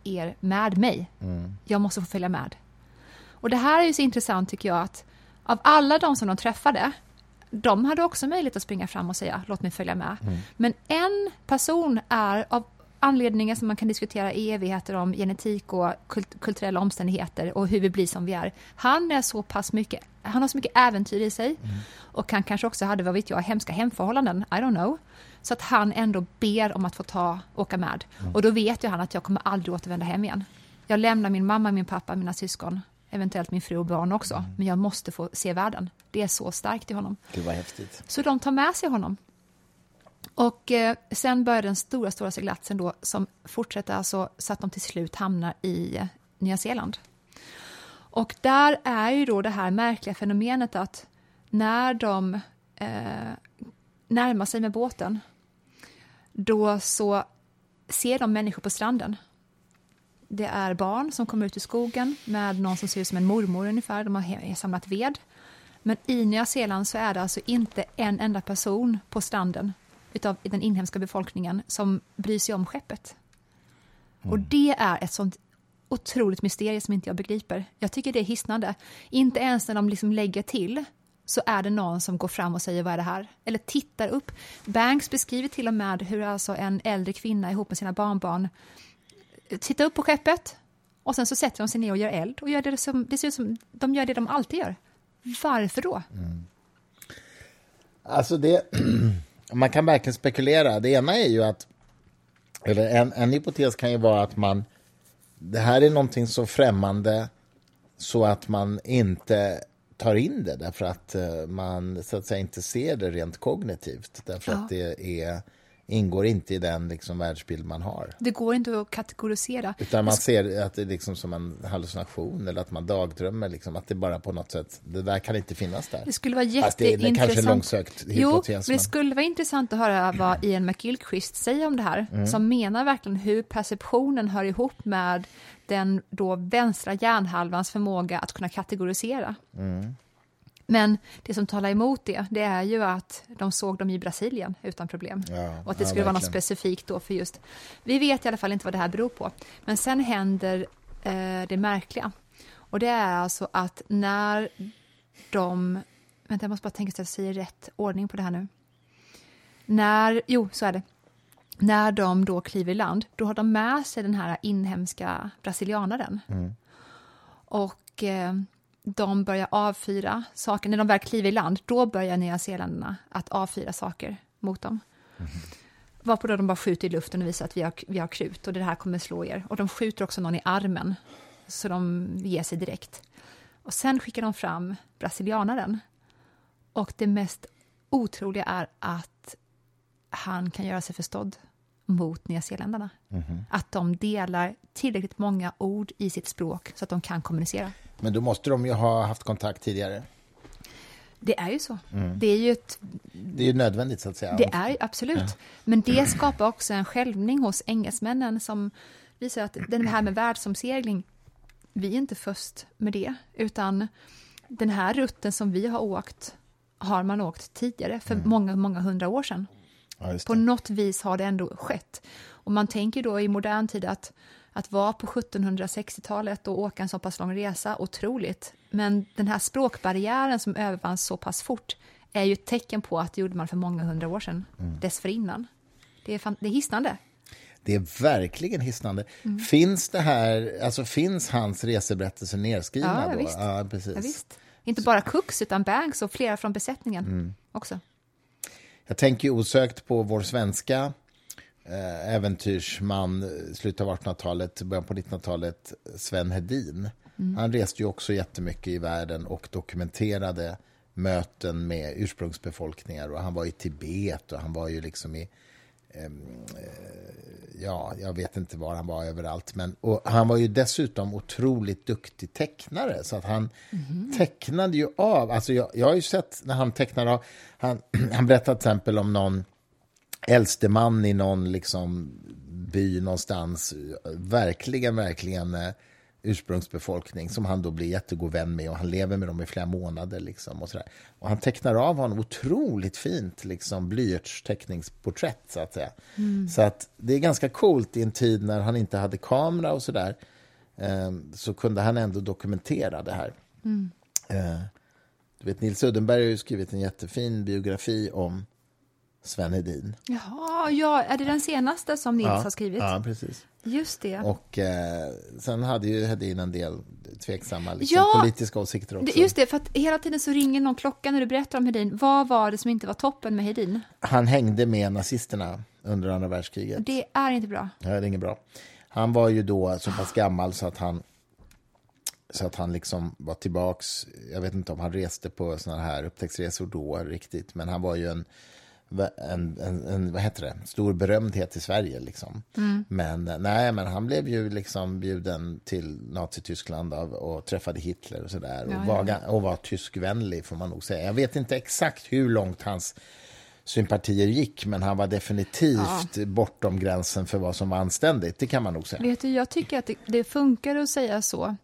er med mig. Jag måste få följa med. Och det här är ju så intressant tycker jag att av alla de som de träffade, de hade också möjlighet att springa fram och säga låt mig följa med. Men en person är av anledningar som man kan diskutera i evigheter om genetik och kult- kulturella omständigheter och hur vi blir som vi är. Han är så pass mycket, han har så mycket äventyr i sig och han kanske också hade, vad vet jag, hemska hemförhållanden, I don't know. Så att han ändå ber om att få ta, åka med. Och då vet ju han att jag kommer aldrig återvända hem igen. Jag lämnar min mamma, min pappa, mina syskon, eventuellt min fru och barn också. Men jag måste få se världen. Det är så starkt i honom. Det var häftigt. Så de tar med sig honom. Och eh, sen börjar den stora, stora seglatsen då som fortsätter alltså så att de till slut hamnar i eh, Nya Zeeland. Och där är ju då det här märkliga fenomenet att när de eh, närmar sig med båten då så ser de människor på stranden. Det är barn som kommer ut i skogen med någon som ser ut som en mormor ungefär. De har samlat ved. Men i Nya Zeeland så är det alltså inte en enda person på stranden utav den inhemska befolkningen som bryr sig om skeppet. Och det är ett sånt otroligt mysterium som inte jag begriper. Jag tycker det är hisnande. Inte ens när de liksom lägger till så är det någon som går fram och säger vad är det här? Eller tittar upp. Banks beskriver till och med hur alltså en äldre kvinna ihop med sina barnbarn tittar upp på skeppet och sen så sätter de sig ner och gör eld och gör det som, det ser ut som de gör det de alltid gör. Varför då? Alltså det, man kan verkligen spekulera. Det ena är ju att, eller en, en hypotes kan ju vara att man, det här är någonting så främmande så att man inte tar in det därför att eh, man så att säga inte ser det rent kognitivt. Därför Ja. att det är, ingår inte i den liksom världsbild man har. Det går inte att kategorisera. Utan man ser att det är liksom som en hallucination eller att man dagdrömmer. Liksom, att det bara på något sätt, det där kan inte finnas där. Det skulle vara Fast det, det jätteintressant. kanske är långsökt Jo, men men- det skulle vara intressant att höra vad Ian McGilchrist säger om det här, Mm. som menar verkligen hur perceptionen hör ihop med den då vänstra hjärnhalvans förmåga att kunna kategorisera. Mm. Men det som talar emot det, det är ju att de såg dem i Brasilien utan problem. Ja, och att det ja, skulle vara något specifikt då för just... Vi vet i alla fall inte vad det här beror på. Men sen händer eh, det märkliga. Och det är alltså att när de... Vänta, jag måste bara tänka så att jag säger rätt ordning på det här nu. När... Jo, så är det. När de då kliver i land, då har de med sig den här inhemska brasilianaren. Och eh, de börjar avfyra saker. När de väl kliver i land, då börjar Nya Zeelandarna att avfyra saker mot dem. Varpå då de bara skjuter i luften och visar att vi har, vi har krut och det här kommer slå er. Och de skjuter också någon i armen, så de ger sig direkt. Och sen skickar de fram brasilianaren. Och det mest otroliga är att han kan göra sig förstådd mot nyzeeländarna. Att de delar tillräckligt många ord i sitt språk så att de kan kommunicera. Men då måste de ju ha haft kontakt tidigare. Det är ju så. Det är ju ett, Det är ju nödvändigt så att säga. det är absolut. Men det skapar också en skälvning hos engelsmännen som visar att det här med världsomsegling, vi är inte först med det, utan den här rutten som vi har åkt har man åkt tidigare, för många, många hundra år sedan. Ja, På något vis har det ändå skett. Och man tänker då i modern tid att, att vara på 1760-talet och åka en så pass lång resa, otroligt. Men den här språkbarriären som övervanns så pass fort är ju ett tecken på att det gjorde man för många hundra år sedan, Mm. dessförinnan. Det är, fan, det är hisnande. Det är verkligen hisnande. Mm. Finns det här, alltså finns hans reseberättelser nedskrivna Ja, då? visst. Ja, precis. Ja, visst. Inte bara Cooks, utan Banks och flera från besättningen Mm. också. Jag tänker osökt på vår svenska äventyrsman, eh, slutet av 1800-talet, början på 1900-talet, Sven Hedin. Han reste ju också jättemycket i världen och dokumenterade möten med ursprungsbefolkningar. Och han var i Tibet och han var ju liksom i ehm, eh, ja, jag vet inte var han var överallt. Men, och han var ju dessutom otroligt duktig tecknare. Så att han tecknade ju av, alltså jag, jag har ju sett när han tecknade av, han, han berättade till exempel om någon äldste man i någon liksom by någonstans, verkligen, verkligen eh, ursprungsbefolkning som han då blir jättegod vän med och han lever med dem i flera månader. Liksom, och, sådär. och han tecknar av honom otroligt fint liksom, blyertsteckningsporträtt så att säga. Så att det är ganska coolt i en tid när han inte hade kamera och sådär eh, så kunde han ändå dokumentera det här. Eh, du vet, Nils Uddenberg har skrivit en jättefin biografi om Sven Hedin. Jaha, ja, är det den senaste som Nils har skrivit? Ja, precis. Just det. Och eh, sen hade ju Hedin en del tveksamma liksom, Ja, politiska åsikter också. Just det, för att hela tiden så ringer någon klocka när du berättar om Hedin. Vad var det som inte var toppen med Hedin? Han hängde med nazisterna under andra världskriget. Det är inte bra. Ja, det är inget bra. Han var ju då så pass gammal så att han så att han liksom var tillbaks. Jag vet inte om han reste på såna här upptäcktsresor då riktigt, men han var ju en, en, en, en vad heter det, stor berömdhet i Sverige. Liksom. Men eh, nej, men han blev ju liksom bjuden till Nazityskland av, och träffade Hitler och sådär. Ja, och, ja. var, ga- och var tyskvänlig får man nog säga. Jag vet inte exakt hur långt hans sympatier gick, men han var definitivt bortom gränsen för vad som var anständigt. Det kan man nog säga. Vet du, jag tycker att det, det funkar att säga så.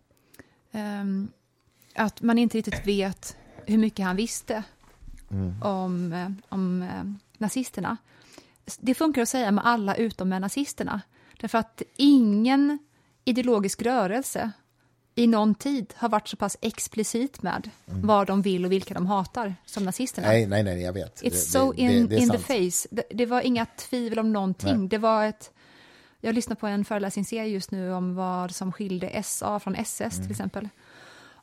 Ehm, att man inte riktigt vet hur mycket han visste om, eh, om eh, nazisterna. Det funkar att säga med alla utom med nazisterna. Därför att ingen ideologisk rörelse i någon tid har varit så pass explicit med vad de vill och vilka de hatar som nazisterna. Nej, nej, nej, jag vet. It's Det- so det- in, det in the face. Det, det var inga tvivel om någonting. Nej. Det var ett... Jag lyssnar på en föreläsningsserie just nu om vad som skilde SA från SS Mm. till exempel.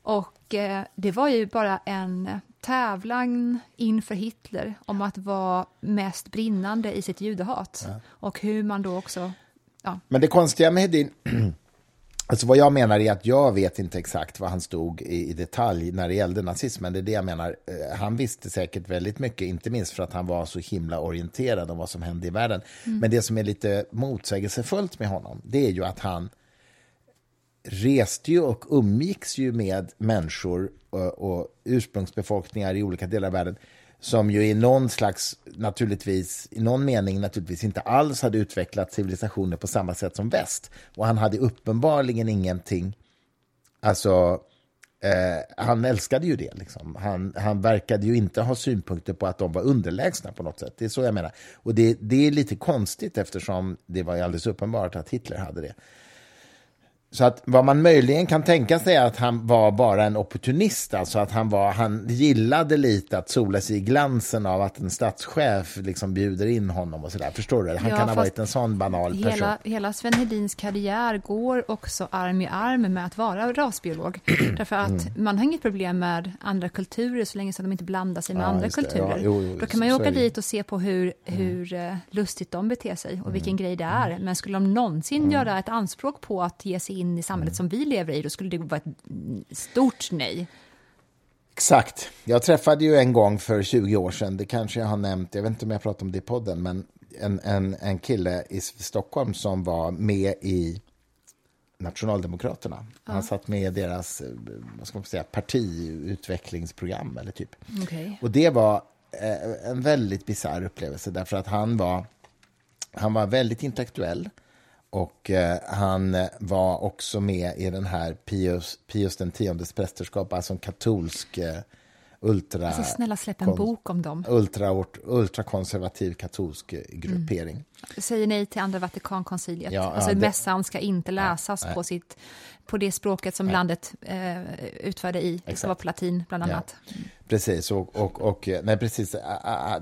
Och eh, det var ju bara en tävlan inför Hitler om att vara mest brinnande i sitt judehat. Och hur man då också... Ja, Men det konstiga med Hedin, alltså vad jag menar är att jag vet inte exakt vad han stod i, i detalj när det gällde nazismen. Det är det jag menar. Eh, Han visste säkert väldigt mycket, inte minst för att han var så himla orienterad om vad som hände i världen. Men det som är lite motsägelsefullt med honom, det är ju att han reste ju och umgicks ju med människor och, och ursprungsbefolkningar i olika delar av världen som ju i någon slags, naturligtvis, i någon mening naturligtvis inte alls hade utvecklat civilisationer på samma sätt som väst. Och han hade uppenbarligen ingenting, alltså, eh, han älskade ju det. Liksom. Han, han verkade ju inte ha synpunkter på att de var underlägsna på något sätt. Det är så jag menar. Och det, det är lite konstigt eftersom det var ju alldeles uppenbart att Hitler hade det. Så att vad man möjligen kan tänka sig är att han var bara en opportunist, alltså att han, var, han gillade lite att sola sig i glansen av att en statschef liksom bjuder in honom och sådär. Förstår du? Han Ja, kan ha varit en sån banal person. hela, hela Sven Hedins karriär går också arm i arm med att vara rasbiolog. Därför att Mm. man har inget problem med andra kulturer så länge som de inte blandar sig med Ja, andra kulturer. Ja, jo, jo, Då kan man ju så- åka. Mm. dit och se på hur, hur eh, lustigt de beter sig och vilken grej det är. Men skulle de någonsin göra ett anspråk på att ge sig in i samhället Mm. som vi lever i, då skulle det vara ett stort nej. Exakt. Jag träffade ju en gång för 20 år sedan, det kanske jag har nämnt, jag vet inte om jag pratat om det i podden, men en, en, en kille i Stockholm som var med i Nationaldemokraterna. Han satt med i deras eh, vad ska man säga, partiutvecklingsprogram eller typ. Okay. Och det var eh, en väldigt bisarr upplevelse därför att han var, han var väldigt intellektuell och eh, han eh, var också med i den här Pius, Pius den tiondes prästerskap, alltså en katolsk eh, ultra... Alltså snälla släpp en bok om dem. Ultra, ultrakonservativ katolsk eh, gruppering. Säger nej till andra Vatikankonciliet. Ja, alltså ja, det- mässan ska inte läsas på, sitt, på det språket som landet eh, utförde i, det Exakt. som var på latin bland Ja. annat. Precis, och, och, och nej, precis.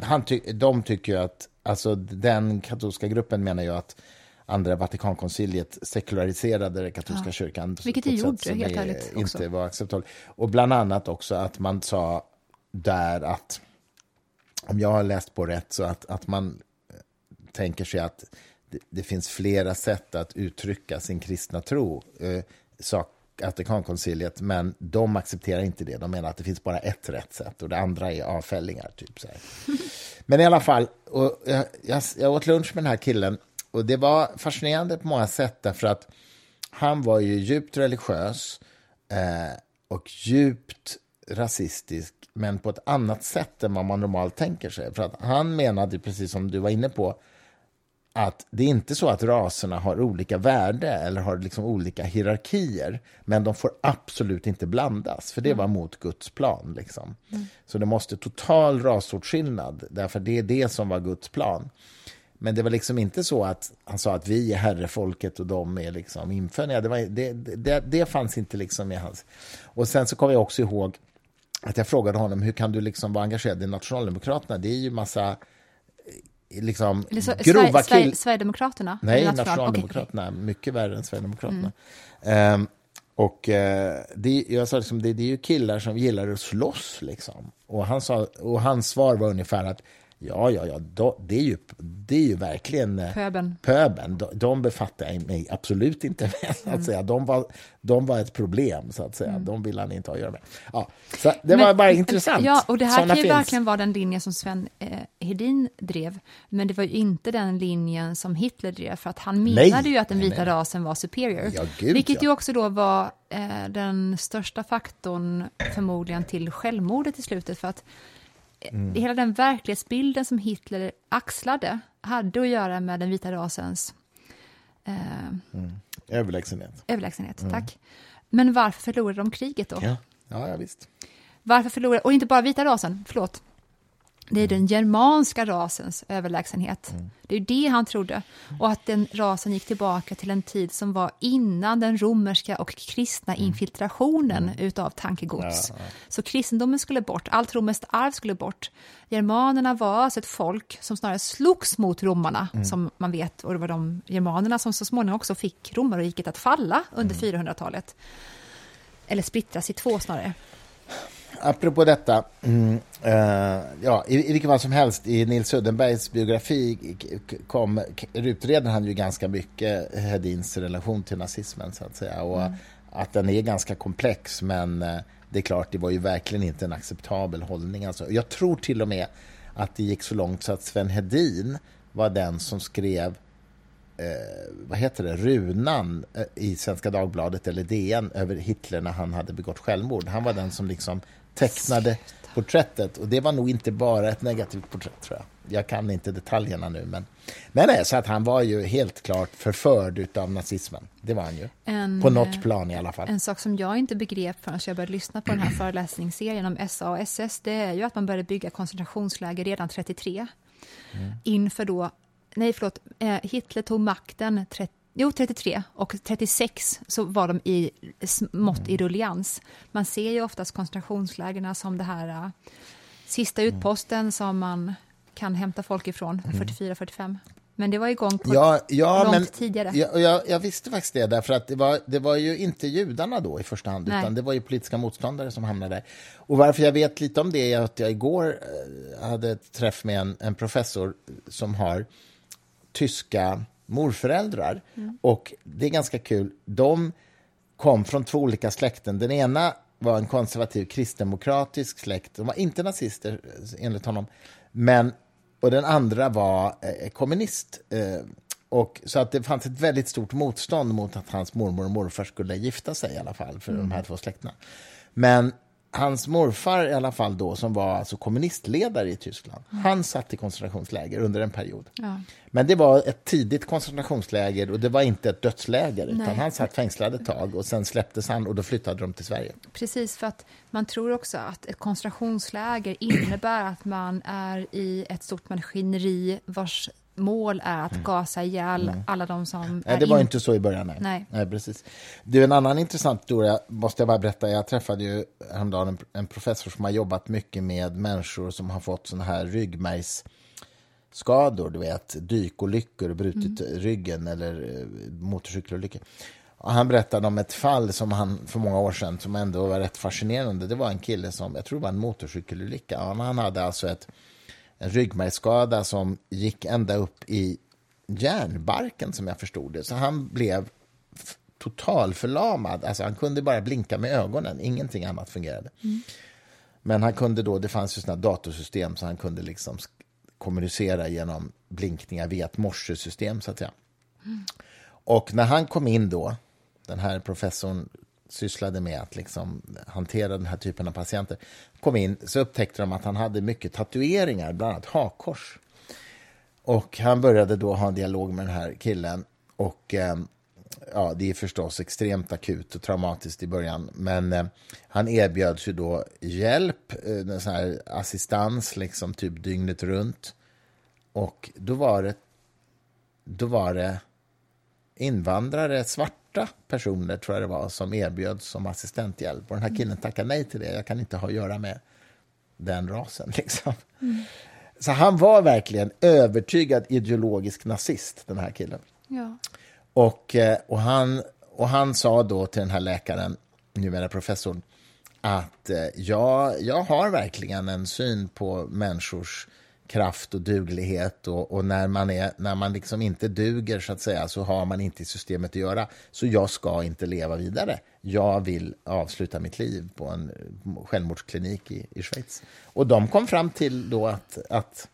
Han ty, de tycker ju att, alltså den katolska gruppen menar ju att andra Vatikankonciliet sekulariserade den katolska Ja. kyrkan. Vilket det gjorde, som helt är- ärligt, också. inte var acceptabelt. Och bland annat också att man sa där att, om jag har läst på rätt, så att, att man eh, tänker sig att det, det finns flera sätt att uttrycka sin kristna tro, eh, sak, Vatikankonciliet, men de accepterar inte det. De menar att det finns bara ett rätt sätt och det andra är avfällingar. Typ så här. Men i alla fall, och jag, jag, jag åt lunch med den här killen och det var fascinerande på många sätt därför att han var ju djupt religiös eh, och djupt rasistisk men på ett annat sätt än vad man normalt tänker sig. För att han menade, precis som du var inne på, att det är inte så att raserna har olika värde eller har liksom olika hierarkier, men de får absolut inte blandas, för det var mot Guds plan. Liksom. Så det måste total rasåtskillnad, därför det är det som var Guds plan. Men det var liksom inte så att han sa att vi är herrefolket och de är liksom infödda. Det, var, det, det, det fanns inte liksom i hans... Och sen så kommer jag också ihåg att jag frågade honom hur kan du liksom vara engagerad i Nationaldemokraterna? Det är ju massa eh, liksom så, grova Sver- kill... Sverigedemokraterna? Nej, national- Nationaldemokraterna. Mycket värre än Sverigedemokraterna. Ehm, och eh, det, jag sa liksom, det, det är ju killar som gillar att slåss. Liksom. Och, han sa, och hans svar var ungefär att ja, ja, ja, det, är ju, det är ju verkligen eh, Pöben. pöben. De, de befattar jag mig absolut inte med. Så att säga. De, var, de var ett problem, så att säga. De ville han inte ha att göra med. Ja, så det var Men- bara intressant. Ja, och det här Såna kan ju verkligen vara den linje som Sven eh, Hedin drev, men det var ju inte den linjen som Hitler drev, för att han Nej, menade ju att den nej, vita nej. rasen var superior. Ja, gud, vilket ja. ju också då var eh, den största faktorn förmodligen till självmordet i slutet, för att Mm. hela den verklighetsbilden som Hitler axlade hade att göra med den vita rasens eh, Överlägsenhet. överlägsenhet. Tack. Men varför förlorade de kriget då? Mm. Ja. Ja, ja, visst. Varför förlorade, och inte bara vita rasen, förlåt. Det är den germanska rasens överlägsenhet. Mm. Det är det han trodde. Och att den rasen gick tillbaka till en tid som var innan den romerska och kristna Mm. infiltrationen utav tankegods. Så kristendomen skulle bort, allt romerskt arv skulle bort. Germanerna var alltså ett folk som snarare slogs mot romarna, Mm. som man vet, och det var de germanerna som så småningom också fick romarriket att falla under Mm. 400-talet. Eller splittras i två snarare. Apropå detta, mm, eh, ja, i, i vilket fall som helst, i Nils Uddenbergs biografi kom, utreder han ju ganska mycket Hedins relation till nazismen, så att säga. Och att den är ganska komplex, men eh, det är klart, det var ju verkligen inte en acceptabel hållning. Alltså. Jag tror till och med att det gick så långt så att Sven Hedin var den som skrev eh, vad heter det, runan eh, i Svenska Dagbladet eller DN över Hitler när han hade begått självmord. Han var den som liksom tecknade porträttet och det var nog inte bara ett negativt porträtt tror jag. Jag kan inte detaljerna nu men, men nej, så att han var ju helt klart förförd av nazismen. Det var han ju. En, På något plan i alla fall. En sak som jag inte begrep förrän jag började lyssna på den här föreläsningsserien om SA och SS, det är ju att man började bygga koncentrationsläger redan 33. Inför då, nej förlåt, eh, Hitler tog makten 30, jo, 33 och 36 så var de i smått i rullians. Man ser ju oftast koncentrationslägren som det här eh, sista utposten som man kan hämta folk ifrån, 44-45. Men det var igång på Ja, ja långt men tidigare. Jag, jag, jag visste faktiskt det, därför att det var, det var ju inte judarna då i första hand, Nej. utan det var ju politiska motståndare som hamnade där. Och varför jag vet lite om det är att jag igår eh, hade ett träff med en, en professor som har tyska morföräldrar. Och det är ganska kul. De kom från två olika släkten. Den ena var en konservativ kristdemokratisk släkt. De var inte nazister, eh, enligt honom. Men, och den andra var eh, kommunist. Eh, och, så att det fanns ett väldigt stort motstånd mot att hans mormor och morfar skulle gifta sig i alla fall, för de här två släkterna. Men hans morfar i alla fall då, som var alltså kommunistledare i Tyskland, han satt i koncentrationsläger under en period. Ja. Men det var ett tidigt koncentrationsläger och det var inte ett dödsläger, utan Nej. han satt fängslad ett tag och sen släpptes han och då flyttade de till Sverige. Precis, för att man tror också att ett koncentrationsläger innebär att man är i ett stort maskineri vars mål är att gasa ihjäl alla de som Mm. Nej, det var in- inte så i början. Nej. Nej. precis. Du, en annan intressant historia måste jag bara berätta. Jag träffade ju häromdagen en, en professor som har jobbat mycket med människor som har fått såna här ryggmärgsskador, du vet, dykolyckor, brutit ryggen eller eh, motorcykelolyckor. Och han berättade om ett fall som han för många år sedan som ändå var rätt fascinerande. Det var en kille som, jag tror det var en motorcykelolycka. Han, han hade alltså ett, en ryggmärgsskada som gick ända upp i järnbarken som jag förstod det. Så han blev totalförlamad. Alltså han kunde bara blinka med ögonen, ingenting annat fungerade. Men han kunde då, det fanns ju sådana datorsystem så han kunde liksom kommunicera genom blinkningar via ett morsesystem så att säga. Och när han kom in då, den här professorn sysslade med att liksom hantera den här typen av patienter, kom in så upptäckte de att han hade mycket tatueringar, bland annat hakkors. Och han började då ha en dialog med den här killen och eh, ja, det är förstås extremt akut och traumatiskt i början, men eh, han erbjöds ju då hjälp, eh, sån här assistans, liksom typ dygnet runt. Och då var det, då var det invandrare, svarta personer tror jag det var, som erbjöds som assistenthjälp. Och den här killen tackade nej till det. Jag kan inte ha att göra med den rasen. Liksom. Så han var verkligen övertygad ideologisk nazist, den här killen. Ja. Och, eh, och, han, och han sa då till den här läkaren, numera professorn, att eh, ja, jag har verkligen en syn på människors kraft och duglighet och, och när man, är, när man liksom inte duger så att säga så har man inte i systemet att göra. Så jag ska inte leva vidare. Jag vill avsluta mitt liv på en självmordsklinik i, i Schweiz. Och de kom fram till då att, att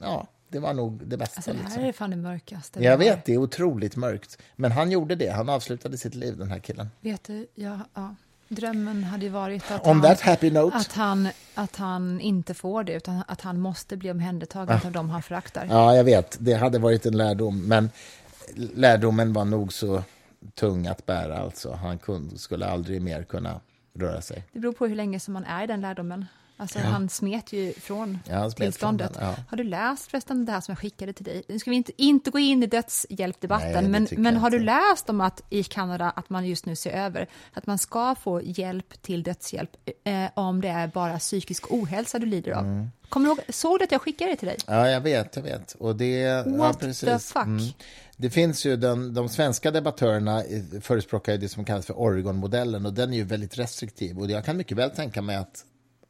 ja, det var nog det bästa. Alltså, det liksom. här är fan det mörkaste. Jag vet, det är otroligt mörkt. Men han gjorde det. Han avslutade sitt liv, den här killen. Vet du, ja, ja. Drömmen hade ju varit att, On han, att, han, att han inte får det, utan att han måste bli omhändertagen av dem han föraktar. Ja, jag vet. Det hade varit en lärdom. Men lärdomen var nog så tung att bära. Alltså. Han kunde, skulle aldrig mer kunna röra sig. Det beror på hur länge som man är i den lärdomen. Alltså han smet ju från Ja, smet från tillståndet. den, ja. Har du läst förresten det här som jag skickade till dig? Nu ska vi inte, inte gå in i Nej, dödshjälpdebatten, det men, men har du inte. läst om att i Kanada att man just nu ser över att man ska få hjälp till dödshjälp eh, om det är bara psykisk ohälsa du lider av? Mm. Kommer du ihåg, såg du att jag skickade det till dig? Ja, jag vet, jag vet. Och det, ja, What precis. Mm. the fuck? Det finns ju den, de svenska debattörerna förespråkar ju det som kallas för Oregon-modellen och den är ju väldigt restriktiv och jag kan mycket väl tänka mig att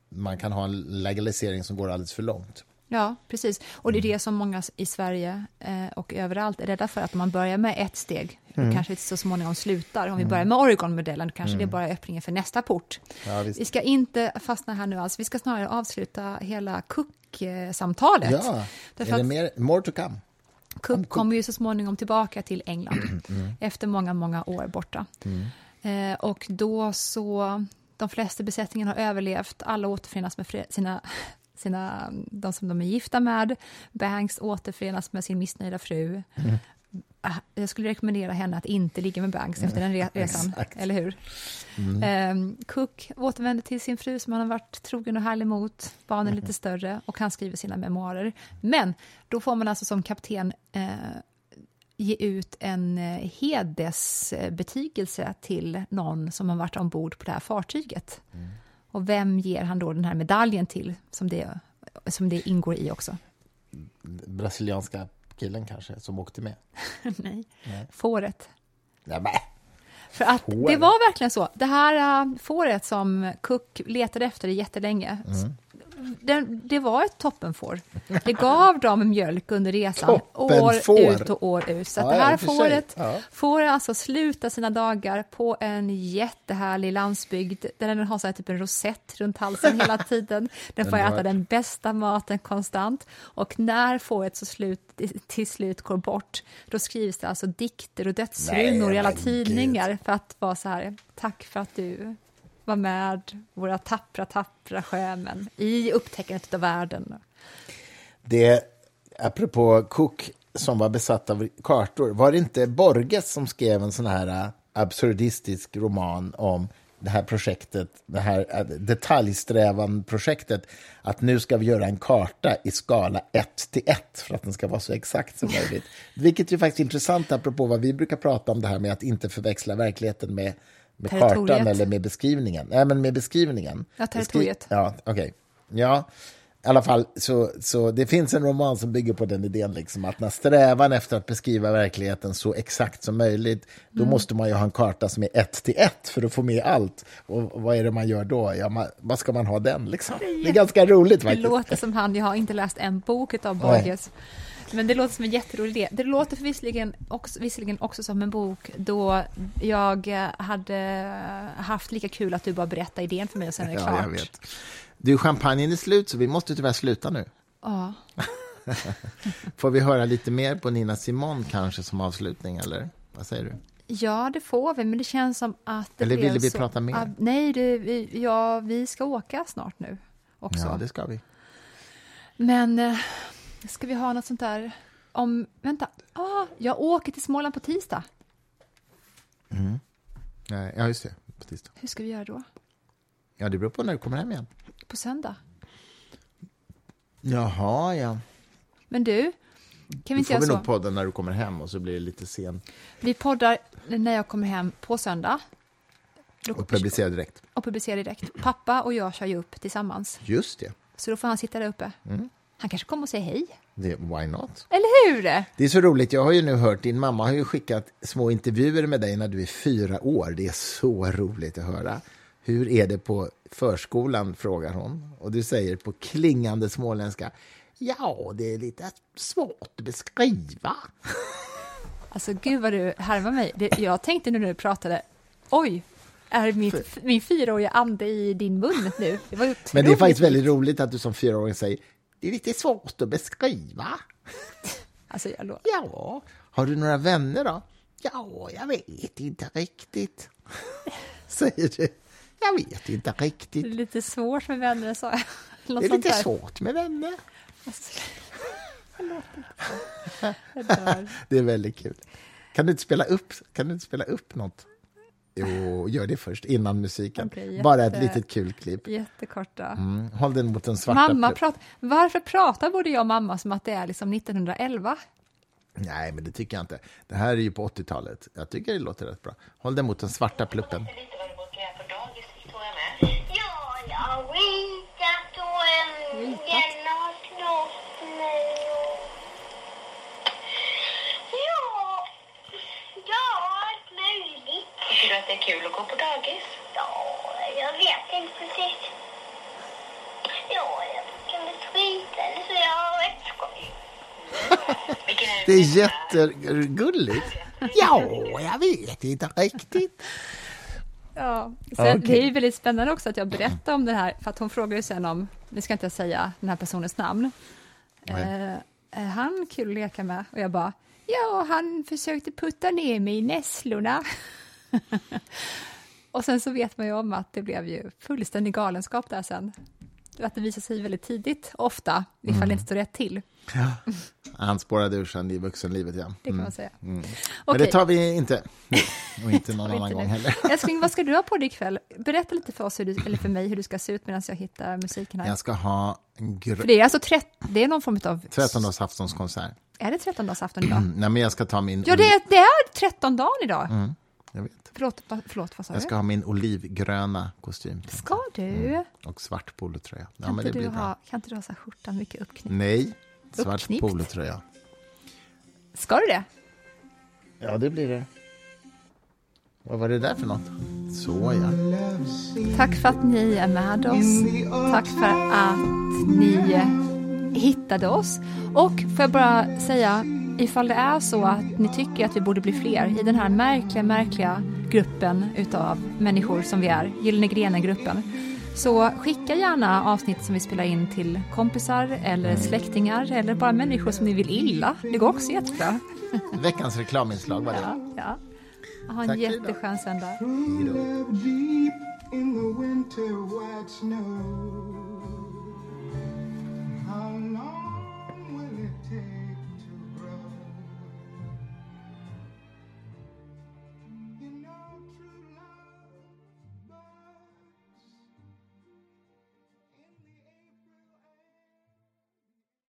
man kan ha en legalisering som går alldeles för långt. Ja, precis. Och Mm. det är det som många i Sverige eh, och överallt är rädda för, att om man börjar med ett steg, Mm. kanske det så småningom slutar. Om vi börjar med Oregon-modellen, kanske det bara är öppningen för nästa port. Mm. Ja, visst. vi ska inte fastna här nu alls, vi ska snarare avsluta hela Cook-samtalet. Ja, Därför är det mer, more to come? Cook kommer ju så småningom tillbaka till England Mm. efter många, många år borta. Eh, och då så, de flesta i besättningen har överlevt, alla återförenas med sina, sina, de som de är gifta med. Banks återförenas med sin missnöjda fru. Ah, Jag skulle rekommendera henne att inte ligga med Banks efter den re- resan, Exakt. eller hur? Eh, Cook återvänder till sin fru som han har varit trogen och härlig mot, barnen är lite större och han skriver sina memoarer. Men då får man alltså som kapten eh, ge ut en eh, hedersbetygelse till någon som har varit ombord på det här fartyget. Och vem ger han då den här medaljen till, som det, som det ingår i också? Brasilianska killen kanske, som åkte med? Nej. Fåret. Nej, men. För att Får. det var verkligen så. Det här äh, fåret som Cook letade efter jättelänge, Mm. Det, det var ett toppenfår. Det gav dem mjölk under resan, år ut och år ut. Så Ja, det här fåret Ja. får alltså sluta sina dagar på en jättehärlig landsbygd där den har så typ en rosett runt halsen hela tiden. Den får äta den bästa maten konstant. Och när fåret så slut, till slut går bort, då skrivs det alltså dikter och dödsrunor i alla tidningar för att vara så här, tack för att du vara med, våra tappra, tappra sjömän i upptäckandet av världen. Det, apropå Cook som var besatt av kartor, var det inte Borges som skrev en sån här äh, absurdistisk roman om det här projektet, det här äh, detaljsträvan-projektet, att nu ska vi göra en karta i skala 1 till 1 för att den ska vara så exakt som möjligt. Vilket ju faktiskt är intressant apropå vad vi brukar prata om det här med att inte förväxla verkligheten med, med kartan eller med beskrivningen. Nej, men med beskrivningen. Ja, territoriet. Beskri- Ja, okej. Ja, i alla fall, så, så det finns en roman som bygger på den idén, liksom, att när strävan efter att beskriva verkligheten så exakt som möjligt, då Mm. måste man ju ha en karta som är ett till ett för att få med allt. Och vad är det man gör då? Ja, man, vad ska man ha den? Liksom? Det är ganska roligt Det faktiskt. låter som han, jag har inte läst en bok av Nej. Men det låter som en jätterolig idé. Det låter visserligen också, visserligen också som en bok då jag eh, hade haft lika kul att du bara berättade idén för mig och sen är det Ja, klart. jag vet. Du, champagnen är slut, så vi måste tyvärr sluta nu. Ja. Får vi höra lite mer på Nina Simon kanske som avslutning, eller? Vad säger du? ja, det får vi, men det känns som att det Eller ville vi så... prata mer? Ah, nej, det, vi, ja, vi ska åka snart nu också. Ja, det ska vi. Men eh, ska vi ha något sånt där om... Vänta, ah, jag åker till Småland på tisdag. Nej, Ja, just det. På tisdag. Hur ska vi göra då? Ja, det beror på när du kommer hem igen. På söndag? Jaha, ja. Men du, kan vi inte får göra vi så? nog podda när du kommer hem och så blir det lite sen Vi poddar när jag kommer hem på söndag. Och publicera direkt. och publicerar direkt. Pappa och jag kör ju upp tillsammans, Just det. så då får han sitta där uppe. Mm. Han kanske kommer och säger hej. det. Why not? Eller hur? Det är så roligt. Jag har ju nu hört, din mamma har ju skickat små intervjuer med dig när du är fyra år. Det är så roligt att höra. Hur är det på förskolan, frågar hon. Och du säger på klingande småländska, ja, det är lite svårt att beskriva. Alltså gud vad du härmar mig. Det, jag tänkte nu när du pratade, oj, är mitt, min fyraåriga ande i din mun nu? Det var Men det är faktiskt väldigt roligt att du som fyraåring säger, det är lite svårt att beskriva. Alltså, jag lo- Ja, har du några vänner då? Ja, jag vet inte riktigt. Säger du. Jag vet inte det är riktigt. lite svårt med vänner, sa jag. Något Det är lite där. svårt med vänner. Alltså. Jag dör. Det är väldigt kul. Kan du inte spela upp, kan du inte spela upp något? Jo, gör det först, innan musiken. Okej, Bara ett jätte- litet kul klipp. Jättekorta. Mm. Håll den mot den svarta... Mamma prat, varför pratar både jag och mamma som att det är liksom 1911? Nej, men det tycker jag inte. Det här är ju på 80-talet. Jag tycker det låter rätt bra. Håll den mot den svarta pluppen. lite vad du brukar göra på dagis, Victoria med. Ja, jag har ritat och en den har slått mig och... Ja, ja, allt möjligt. Tycker du att det är kul att gå på dagis? Ja, jag vet inte precis. Ja, jag kan bli skita eller så jag har rätt skoj. Det är jättegulligt. Ja, jag vet inte riktigt. Ja, sen, Okej. Det är ju väldigt spännande också att jag berättar om det här, för att hon frågar ju sen om, nu ska inte jag säga den här personens namn, eh, är han kul att leka med? Och jag bara, ja, han försökte putta ner mig i nässlorna. och sen så vet man ju om att det blev ju fullständig galenskap där sen. Att det visar sig väldigt tidigt, ofta, ifall Mm. det inte står rätt till. Han spårade ur sen i vuxenlivet, ja. Det kan man säga. Men Okej. det tar vi inte. Och inte någon annan inte gång heller. Älskling, vad ska du ha på dig ikväll? Berätta lite för oss, hur du, eller för mig, hur du ska se ut medan jag hittar musiken här. Jag ska ha en För det är alltså trett, det är någon form av... 13-dagsaftonskonsertert. Är det trettondagsafton idag? Nej, men jag ska ta min... Ja, det är, det är trettondagen idag. Mm, jag vet. Förlåt, va, förlåt, vad sa Jag du? ska ha min olivgröna kostym. Ska du? Och svart polotröja. Ja, Kan, inte du ha, kan inte du ha så här skjortan mycket uppknippt? Nej, svart Uppknippt? polotröja. Ska du det? Ja, det blir det. Vad var det där för något? Så, ja. Tack för att ni är med oss. Tack för att ni hittade oss. Och får jag bara säga, ifall det är så att ni tycker att vi borde bli fler i den här märkliga, märkliga gruppen utav människor som vi är, Gyllene grenen-gruppen, så skicka gärna avsnitt som vi spelar in till kompisar eller släktingar eller bara människor som ni vill illa. Det går också jättebra. Veckans reklaminslag var det. Ja, ja. Ha en Tack jätteskön söndag.